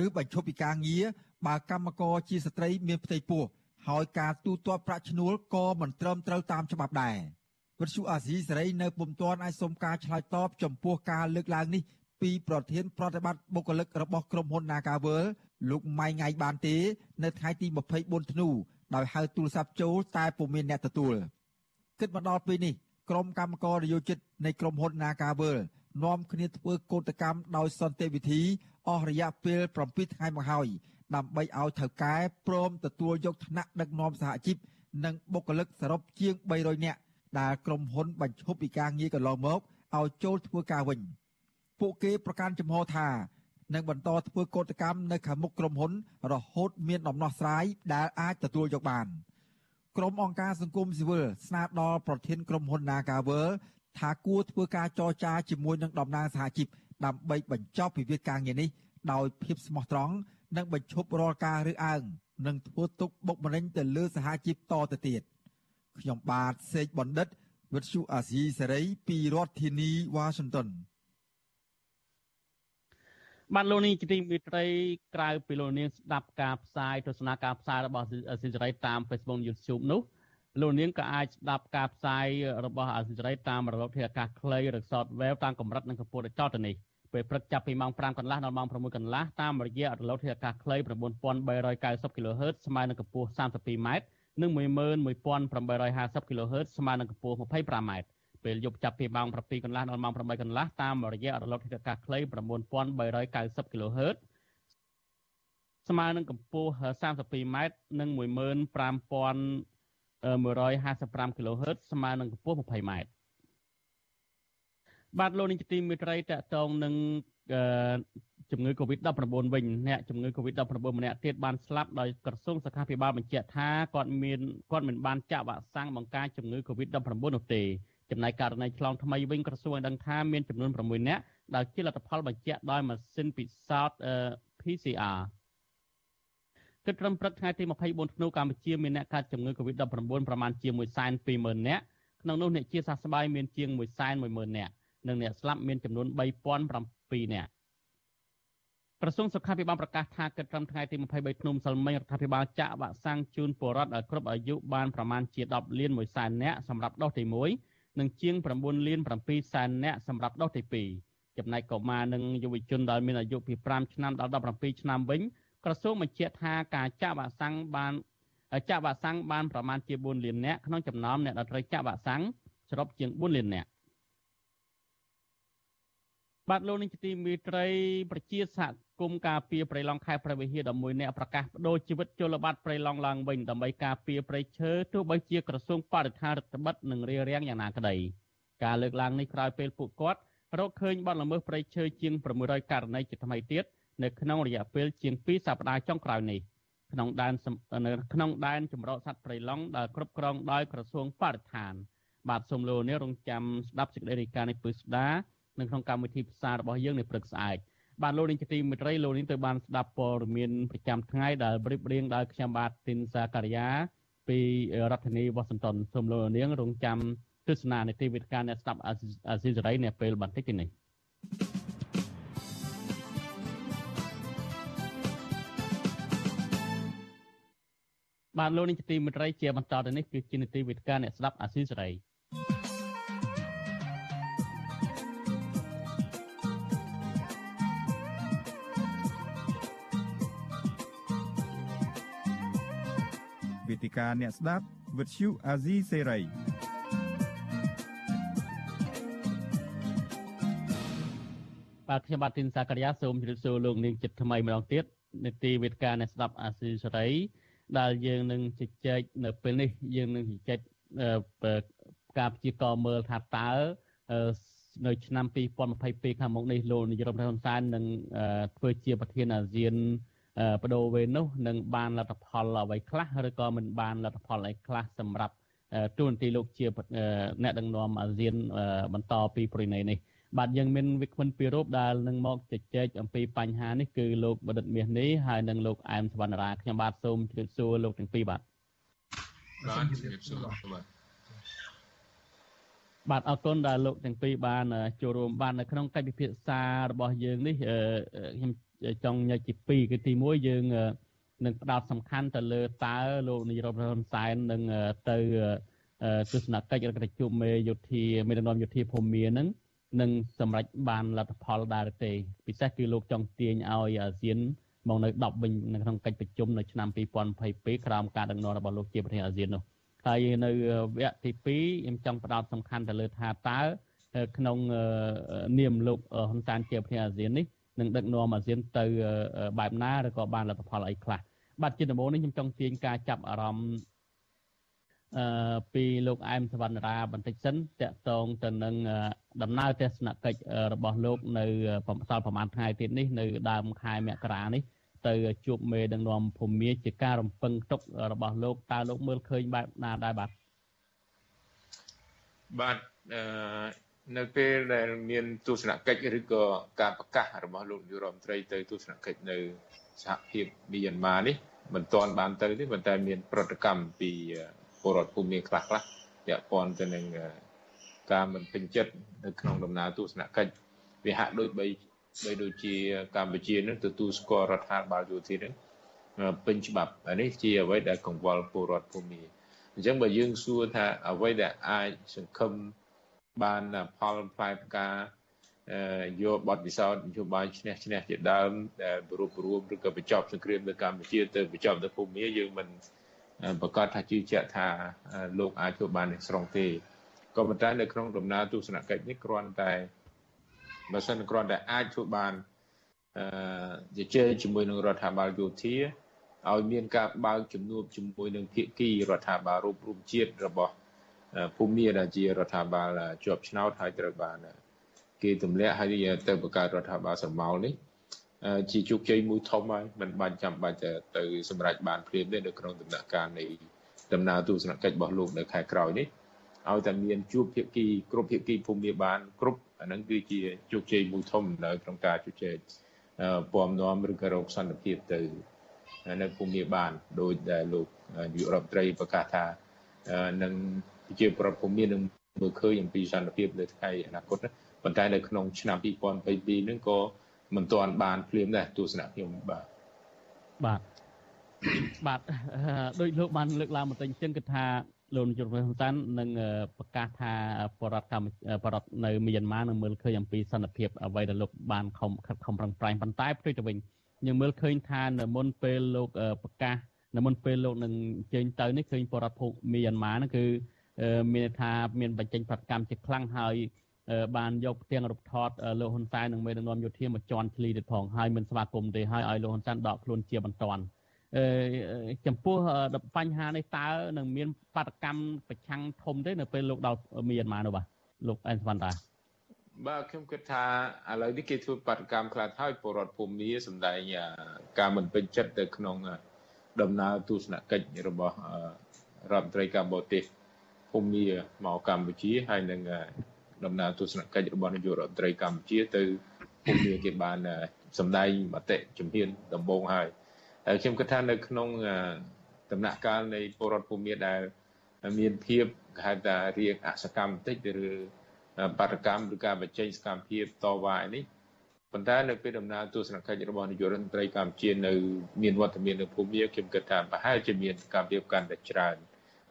Speaker 10: ឬបញ្ឈប់ពីការងារបើកម្មករជាស្ត្រីមានផ្ទៃពោះហើយការទូទាត់ប្រាក់ឈ្នួលក៏មិនត្រឹមត្រូវតាមច្បាប់ដែរវិទ្យុអាស៊ីសេរីនៅពុំទាន់អាចសុំការឆ្លើយតបចំពោះការលើកឡើងនេះ ពីប្រធានប្រតិបត្តិបុគ្គលិករបស់ក្រុមហ៊ុន Nagavel លោកម៉ៃងៃបានទេ នៅថ្ងៃទី24ធ្នូដោយហៅទូរស័ព្ទចូលតែពុំមានអ្នកទទួលគិតមកដល់ពេលនេះក្រុមកម្មករនយោជិតនៃក្រុមហ៊ុន Nagavel នាំគ្នាធ្វើកោតកម្មដោយសន្តិវិធីអស់រយៈពេល7ថ្ងៃមកហើយដើម្បីឲ្យថៅកែព្រមទទួលយកឋានៈដឹកនាំសហជីពនិងបុគ្គលិកសរុបជាង300នាក់ដែលក្រុមហ៊ុនបញ្ឈប់ពីការងារកន្លងមកឲ្យចូលធ្វើការវិញ ពួកគេប្រកាន់ចំហថានឹងបន្តធ្វើកោតកម្មនៅខាងមុខក្រុមហ៊ុន រហូតមានដំណោះស្រាយដែលអាចទទួលយកបានក្រុមអង្គការសង្គមស៊ីវិលស្នើដល់ប្រធានក្រុមហ៊ុន Nagavel ថាគួរធ្វើការចរចាជាមួយនឹងតំណាងសហជីពដើម្បីបញ្ចប់វិវាទការងារនេះដោយភាពស្មោះត្រង់និងបញ្ឈប់រាល់ការរើសអើងនិងធ្វើទុកបុកម្នេញទៅលើសហជីពតទៅទៀតខ្ញុំបាទសេកបណ្ឌិតវិទ្យុអាស៊ីសេរីពីរដ្ឋធានីវ៉ាស៊ីនតោន
Speaker 1: បាទលោកនាងជាទីមេត្រីក្រៅពីលោកនាងស្ដាប់ការផ្សាយទស្សនាការផ្សាយរបស់ស៊ីសេរីតាម Facebook YouTube នោះលោកនាងក៏អាចស្ដាប់ការផ្សាយរបស់អាស៊ីសេរីតាមរលកធាតុអាកាសខ្លីឬ Shortwave តាមកម្រិតនិងកម្ពស់ដូចតទៅនេះពេលព្រឹកចាប់ពីម៉ោង5កន្លះដល់ម៉ោង6កន្លះតាមរយៈរលកធាតុអាកាសខ្លី9390 kHz ស្មើនឹងកម្ពស់ 32m និង11850 kHz ស្មើនឹងកម្ពស់ 25m ពេលយប់ចាប់ពីម៉ោង7កន្លះដល់ម៉ោង8កន្លះតាមរយៈរលកធាតុអាកាសខ្លី9390 kHz ស្មើនឹងកម្ពស់ 32m និង15155 kHz ស្មើនឹងកម្ពស់ 20m បាទលោកនាយកទីមេត្រីតកតងនឹងជំងឺ Covid-19 វិញអ្នកជំងឺ Covid-19 ម្នាក់ទៀតបានស្លាប់ដោយក្រសួងសុខាភិបាលបញ្ជាក់ថាគាត់មានគាត់មិនបានចាក់វ៉ាក់សាំងបង្ការជំងឺ Covid-19 នោះទេ ចំណែកករណីឆ្លងថ្មីវិញក្រសួងបានដឹងថាមានចំនួន6នាក់ដែលជាលទ្ធផលបញ្ជាក់ដោយម៉ាស៊ីនពិសោធន៍ PCR គិតត្រឹមព្រឹកថ្ងៃទី24ធ្នូកម្ពុជាមានអ្នកកើតជំងឺ Covid-19 ប្រមាណជា120,000នាក់ក្នុងនោះអ្នកជាសះស្បើយមានជាង110,000នាក់និងអ្នកស្លាប់មានចំនួន3007នាក់ក្រសួងសុខាភិបាលប្រកាសថាគិតត្រឹមថ្ងៃទី23ធ្នូម្សិលមិញរដ្ឋាភិបាលចាក់វ៉ាក់សាំងជូនពលរដ្ឋឲ្យគ្រប់អាយុបានប្រមាណជា10លាន1សែននាក់សម្រាប់ដូសទី1 និងជាង9លាន7សែននាក់សម្រាប់ដូសទី2ចំណែកកុមារនិងយុវជនដែលមានអាយុពី5ឆ្នាំដល់17ឆ្នាំវិញក្រសួងបញ្ជាក់ថាការចាក់វ៉ាក់សាំងបានចាក់វ៉ាក់សាំងបានប្រមាណជា4លាននាក់ក្នុងចំណោមអ្នកដែលត្រូវចាក់វ៉ាក់សាំងសរុបជាង4លាននាក់បាទលោកនាងជាទីមេត្រីប្រជាសហ គមន៍ការពារព្រៃឡង់ខេត្តព្រះវិហារ11នាក់ប្រកាសបដូរជីវិតជលបត្រព្រៃឡង់ឡើងវិញដើម្បីការពារព្រៃឈើទោះបីជាក្រសួងបរិស្ថានរដ្ឋបិទនិងរារាំងយ៉ាងណាក្តីការលើកឡើងនេះក្រោយពេលពួកគាត់រកឃើញបាត់ល្មើសព្រៃឈើជាង600ករណីជាថ្មីទៀតនៅក្នុងរយៈពេលជាង2សប្តាហ៍ចុងក្រោយនេះក្នុងដែននៅក្នុងដែនចម្រោតសត្វព្រៃឡង់ដែលគ្រប់គ្រងដោយក្រសួងបរិស្ថាន បាទសូមលោកនេះរងចាំស្ដាប់សេចក្តីរាយការណ៍នេះពឹស្ដានៅក្នុងកម្មវិធីផ្សាយរបស់យើងនៅព្រឹកស្អែក បាទលោកនាងជាទីមេត្រីលោកនាងទៅបានស្ដាប់ព័ត៌មានប្រចាំថ្ងៃដែលប្រៀបរៀងដោយខ្ញុំបាទទីនសាការីយ៉ាពីរដ្ឋធានីវ៉ាស៊ីនតោនសូមលោកនាងរងចាំទស្សនានីតិវិទ្យាអ្នកស្ដាប់អាស៊ីសេរីនៅពេលបន្តិចនេះបាទលោកនាងជាទីមេត្រីជាបន្តទៅនេះគឺជានីតិវិទ្យាអ្នកស្ដាប់អាស៊ីសេរី
Speaker 14: តិកាអ្នកស្ដាប់វិទ្យុអាស៊ីសេរី
Speaker 1: បាទខ្ញុំបាទទីនសាករិយាសូមជម្រាបសួរលោកនាងចិត្តថ្មីម្ដងទៀតនេតិវេទិកាអ្នកស្ដាប់អាស៊ីសេរីដែលយើងនឹងជជែកនៅពេលនេះយើងនឹងជជែកការព្យាករមើលថាតើនៅឆ្នាំ2022ខាងមុខនេះលោកនាយរដ្ឋមន្ត្រីហ៊ុនសែននឹងធ្វើជាប្រធានអាស៊ាន បដូរវេននោះនឹងបានលទ្ធផលអ្វីខ្លះឬក៏មិនបានលទ្ធផលអីខ្លះសម្រាប់ទូនទីលោកជាអ្នកដឹកនាំអាស៊ានបន្តពីប្រណីនេះបាទយើងមានវិក្កាមពីរូបដែលនឹងមកជជែកអំពីបញ្ហានេះគឺលោកបដិទ្ធមាសនេះហើយនិងលោកអែមសវណ្ណរាខ្ញុំបាទសូមជម្រាបសួរលោកទាំងពីរបាទ
Speaker 15: បាទជម្រាបសួរបាទ
Speaker 1: បាទអរគុណដែលលោកទាំងពីរបានចូលរួមបាននៅក្នុងកិច្ចពិភាក្សារបស់យើងនេះខ្ញុំ ចង់ញែកជា2គឺទី1យើងនឹងផ្ដោតសំខាន់ទៅលើតើលោកនាយរដ្ឋមន្ត្រីហ៊ុនសែននឹងទៅទស្សនកិច្ចរដ្ឋជួបមេយោធា មេដឹកនាំយោធាភូមានឹងនឹងសម្រេចបានលទ្ធផលដែរទេពិសេសគឺលោកចង់ទាញឲ្យអាស៊ានមកនៅ10វិញនៅក្នុងកិច្ចប្រជុំនៅឆ្នាំ2022ក្រោមការដឹកនាំរបស់លោកជាប្រធានអាស៊ាននោះហើយនៅវគ្គទី2ខ្ញុំចង់ផ្ដោតសំខាន់ទៅលើថាតើក្នុងនាមលោកហ៊ុនសែនជាប្រធានអាស៊ាននេះ នឹងដឹកនាំអាស៊ានទៅបែបណាឬក៏បានលទ្ធផលអីខ្លះបាទជាដំបូងនេះខ្ញុំចង់ទាញការចាប់អារម្មណ៍អឺពីលោកអែមសវណ្ណរាបន្តិចសិនតកតងទៅនឹងដំណើរទស្សនកិច្ចរបស់លោកនៅបំសល់ប្រហែលថ្ងៃទៀតនេះនៅដើមខែមករានេះទៅជួបមេដឹកនាំភូមិជាការរំពឹងទុករបស់លោកតើលោកមើលឃើញបែបណាដែរបាទ
Speaker 15: បាទអឺ នៅពេលដែលមានទស្សនកិច្ចឬក៏ការប្រកាសរបស់លោកនាយរដ្ឋមន្ត្រីទៅទស្សនកិច្ចនៅសហភាពមីយ៉ាន់ម៉ានេះមិនទាន់បានទៅទេប៉ុន្តែមាន ប្រតិកម្មពីពលរដ្ឋភូមិខ្លះខ្លះពាក់ព័ន្ធទៅនឹងការមិនពេញចិត្តនៅក្នុងដំណើរទស្សនកិច្ចវាហាក់ដូចបីបីដូចជាកម្ពុជានឹងទទួលស្គាល់រដ្ឋាភិបាលយោធានឹងពេញច្បាប់នេះជាអ្វីដែលកង្វល់ពលរដ្ឋភូមិអញ្ចឹងបើយើងសួរថាអ្វីដែលអាចសង្ឃឹម បានផលផ្លែផ្កាយកបទពិសោធន៍នយោបាយឈ្នះឈ្នះជាដើមដែលបរួបរួមឬក៏បញ្ចប់សង្គ្រាមនៅកម្ពុជាទៅបញ្ចប់នៅភូមាយើងមិនប្រកាសថាជឿជាក់ថាលោកអាចធ្វើបានទាំងស្រុងទេក៏ប៉ុន្តែនៅក្នុងដំណើរទស្សនកិច្ចនេះគ្រាន់តែបើសិនគ្រាន់តែអាចធ្វើបានអឺជជែកជាមួយនឹងរដ្ឋាភិបាលយោធាឲ្យមានការបើកជំនួបជាមួយនឹងភាគីរដ្ឋាភិបាលរូបរួមជាតិរបស់ ភូមិដែលជារដ្ឋាភិបាលជាប់ឆ្នោតហើយត្រូវបានគេទម្លាក់ហើយទៅបង្កើតរដ្ឋាភិបាលស្រមោលនេះជាជោគជ័យមួយធំហើយមិនបាច់ចាំបាច់ទៅសម្រេចបានភ្លាមទេនៅក្នុងដំណាក់កាលនៃដំណើរទស្សនកិច្ចរបស់លោកនៅខែក្រោយនេះឲ្យតែមានជួបភាគីគ្រប់ភាគីភូមិបានគ្រប់អានឹងគឺជាជោគជ័យមួយធំនៅក្នុងការជជែកពំនាំឬក៏រកសន្តិភាពទៅនៅភូមិបានដោយដែលលោកនាយករដ្ឋមន្ត្រីប្រកាសថានឹង ជាប្រពភូមិនឹងមើលឃើញអំពីសន្តិភាពនៅថ្ងៃអនាគតប៉ុន្តែនៅក្នុងឆ្នាំ2022នឹងក៏មិនទាន់បានភ្លាមដែរទស្សនៈខ្ញុំបាទ
Speaker 1: បាទបាទដោយលោកបានលើកឡើងបន្តិចអញ្ចឹងគឺថាលោកនាយករដ្ឋមន្ត្រីហ៊ុនសែននឹងប្រកាសថាបរដ្ឋកម្ពុជាបរដ្ឋនៅមីយ៉ាន់ម៉ានឹងមើលឃើញអំពីសន្តិភាពអ្វីដែលលោកបានខំខិតខំប្រឹងប្រែងប៉ុន្តែផ្ទុយទៅវិញយើងមើលឃើញថានៅមុនពេលលោកប្រកាសនៅមុនពេលលោកនឹងចេញទៅនេះឃើញបរដ្ឋភូមីយ៉ាន់ម៉ានឹងគឺ មានថាមានបញ្ចេញប្រតិកម្មជាខ្លាំងហើយបានយកផ្ទាំងរូបថតលោកហ៊ុនសែននិងមេដឹកនាំយោធាមកជន់ឈ្លីទៀតផងហើយមិនស្វាគមន៍ទេហើយឲ្យលោកហ៊ុនសែនដកខ្លួនជាបន្ទាន់ចំពោះបញ្ហានេះតើនឹងមានបាតកម្មប្រឆាំងធំទេនៅពេលលោកដល់មានមកនោះបាទលោកអែនសវណ្ណតា
Speaker 15: បាទខ្ញុំគិតថាឥឡូវនេះគេធ្វើបាតកម្មខ្លះហើយពលរដ្ឋភូមិសម្ដែងការមិនពេញចិត្តទៅក្នុងដំណើរទស្សនកិច្ចរបស់រដ្ឋមន្ត្រីកម្ពុជា ភូមិមកកម្ពុជាហើយនឹងដំណើរទស្សនកិច្ចរបស់នាយករដ្ឋមន្ត្រីកម្ពុជាទៅភូមិគេបានសម្ដែងមតិជំហានដំបូងហើយហើយខ្ញុំគិតថានៅក្នុងដំណាក់កាលនៃពលរដ្ឋភូមិដែលមានភាពគេហៅថារៀងអសកម្មបន្តិចឬបដកម្មឬការបញ្ចេញសកម្មភាពតវ៉ានេះប៉ុន្តែនៅពេលដំណើរទស្សនកិច្ចរបស់នាយករដ្ឋមន្ត្រីកម្ពុជានៅមានវត្តមាននៅភូមិខ្ញុំគិតថាប្រហែលជាមានសកម្មភាពកាន់តែច្រើន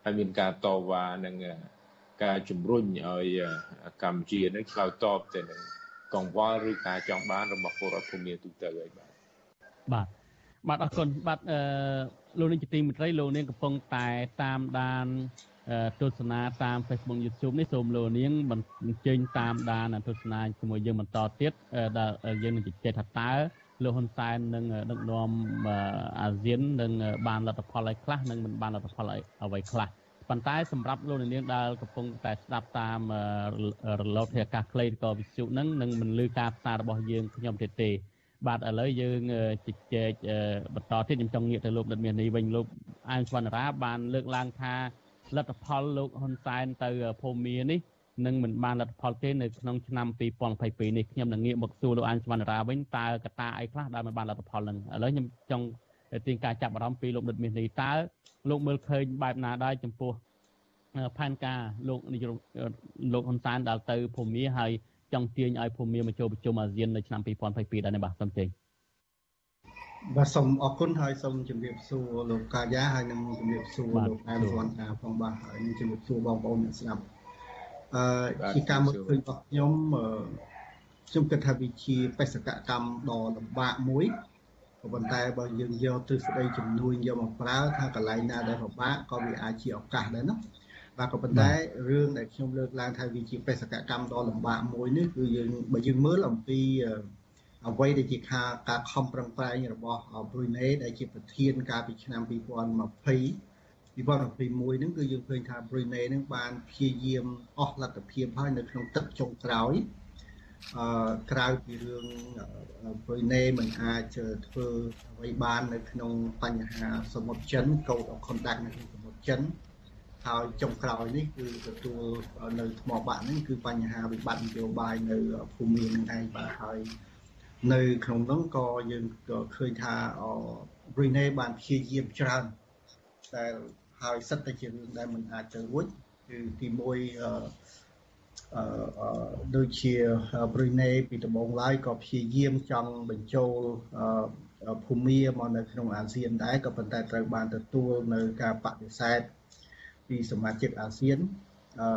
Speaker 15: ហើយមានការតវ៉ានិងការជំរុញឲ្យកម្ពុជានឹងឆ្លើយតបទៅនឹងកង្វល់ឬការចង់បានរបស់ពលរដ្ឋភូមិទូទៅហើយបាទ
Speaker 1: បាទបាទអរគុណបាទអឺលោកនាងជាទីមេត្រីលោកនាងកំពុងតែតាមដានទស្សនាតាម Facebook YouTube នេះសូមលោកនាងបញ្ចេញតាមដានទស្សនាជាមួយយើងបន្តទៀតដែលយើងនឹងជជែកថាតើ លោកហ៊ុនសែននឹងដឹកនាំអាស៊ាននឹងបានលទ្ធផលអីខ្លះនិងមិនបានលទ្ធផលអ្វីខ្លះប៉ុន្តែសម្រាប់លោកនាងដែលកំពុងតែស្ដាប់តាមរលកធាតុអាកាសខ្លីក៏វិទ្យុនឹងនឹងមិនលឺការផ្សាយរបស់យើងខ្ញុំទេទេ បាទឥឡូវយើងជជែកបន្តទៀតខ្ញុំចង់ងាកទៅលោកដិតមាននេះវិញលោកអានស្វណ្ណរាបានលើកឡើងថាលទ្ធផលលោកហ៊ុនសែនទៅភូមិនេះ នឹងមិនបានលទ្ធផលទេនៅក្នុងឆ្នាំ2022នេះខ្ញុំនឹងងាកមកសួរលោកអានស្វណ្ណរាវិញតើកត្តាអីខ្លះដែលមិនបានលទ្ធផលនឹងឥឡូវខ្ញុំចង់ទាញការចាប់អារម្មណ៍ពីលោកដិតមាននេះតើលោកមើលឃើញបែបណាដែរចំពោះផែនការលោកនាយកលោកហ៊ុនសែនដែលទៅភូមិហើយចង់ទាញឲ្យភូមិមកចូលប្រជុំអាស៊ាននៅឆ្នាំ2022ដែរនេះបាទសូមជើញ
Speaker 16: បាទសូមអរគុណហើយសូមជម្រាបសួរលោកកាយាហើយនិងជម្រាបសួរលោកអែមសវណ្ណតាផងបាទហើយនឹងជម្រាបសួរបងប្អូនអ្នកស្ដាប់ អឺជាការមើលឃើញរបស់ខ្ញុំខ្ញុំគិតថាវាជាបេសកកម្មដ៏លំបាកមួយប៉ុន្តែបើយើងយកទ្រឹស្ដីជំនួយយកមកប្រើថាកន្លែងណាដែលពិបាកក៏វាអាចជាឱកាសដែរណាបាទក៏ប៉ុន្តែរឿងដែលខ្ញុំលើកឡើងថាវាជាបេសកកម្មដ៏លំបាកមួយនេះគឺយើងបើយើងមើលអំពីអ្វីដែលជាការការខំប្រឹងប្រែងរបស់ប្រុយណេដែលជាប្រធានកាលពីឆ្នាំ2020 2021ហ្នឹងគឺយើងឃើញថាប្រុយណេហ្នឹងបានព្យាយាមអស់លទ្ធភាពហើយនៅក្នុងទឹកចុងក្រោយអឺក្រៅពីរឿងប្រុយណេមិនអាចធ្វើអ្វីបាននៅក្នុងបញ្ហាសមុទ្រចិនកោតអខុនដាក់នៅក្នុងសមុទ្រចិនហើយចុងក្រោយនេះគឺទទួលនៅថ្មបាក់នេះគឺបញ្ហាវិបត្តិនយោបាយនៅភូមិនឹងឯងបាទហើយនៅក្នុងនោះក៏យើងក៏ឃើញថាប៊្រីណេបានព្យាយាមច្រើនតែ ហើយសិតតែជារឿងដែលមិនអាចទៅរួចគឺទី1អឺអឺដូចជាប៊្រីណេពីដំបូងឡើយក៏ព្យាយាមចង់បញ្ចូលភូមិមកនៅក្នុងអាស៊ានដែរក៏ប៉ុន្តែត្រូវបានទទួលនៅការបដិសេធពីសមាជិកអាស៊ានអឺ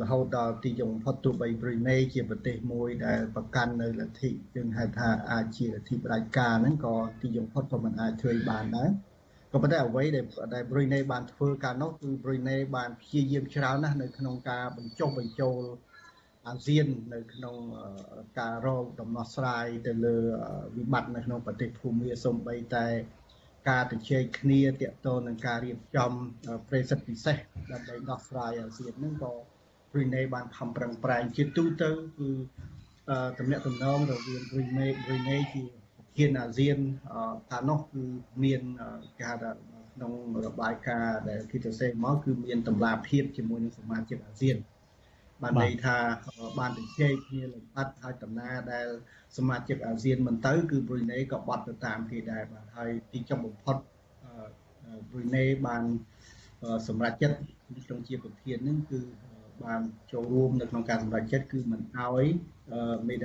Speaker 16: រហូតដល់ទីចុងបំផុតទោះបីប្រ៊ុយណេជាប្រទេសមួយដែលប្រកាន់នៅលទ្ធិយើងហៅថាអាចជាលទ្ធិផ្ដាច់ការហ្នឹងក៏ទីចុងបំផុតក៏មិនអាចធ្វើបានដែរ ក៏ប៉ុន្តែអ្វីដែលដែលប្រ៊ុយណេបានធ្វើកាលនោះគឺប្រ៊ុយណេបានព្យាយាមច្រើនណាស់នៅក្នុងការបញ្ចុះបញ្ចូលអាស៊ាននៅក្នុងការរកដំណោះស្រាយទៅលើវិបត្តិនៅក្នុងប្រទេសភូមាសូម្បីតែការជជែកគ្នាទាក់ទងនឹងការរៀបចំប្រេសិតពិសេសដើម្បីដោះស្រាយអាស៊ានហ្នឹងក៏ព្រីណេបានខំប្រឹងប្រែងជាទូទៅគឺតំណាក់តំណងរវាង Brunei Brunei ជា ប្រធានអាស៊ានកាលនោះគឺមានគេហៅថាក្នុងរបាយការណ៍ដែលគេទៅសេមកគឺមានតម្លាភាពជាមួយនឹងសមាជិកអាស៊ានបានន័យថាបានទៅជែកគ្នាលំអិតហើយដំណើរដែលសមាជិកអាស៊ានមិនទៅគឺ Brunei ក៏បាត់ទៅតាមគេដែរបាទហើយទីចុងបំផុត Brunei បានសម្រេចចិត្តក្នុងជាប្រធាននឹងគឺបានចូលរួមនៅក្នុងការសម្រេចចិត្តគឺមិនអោយមេ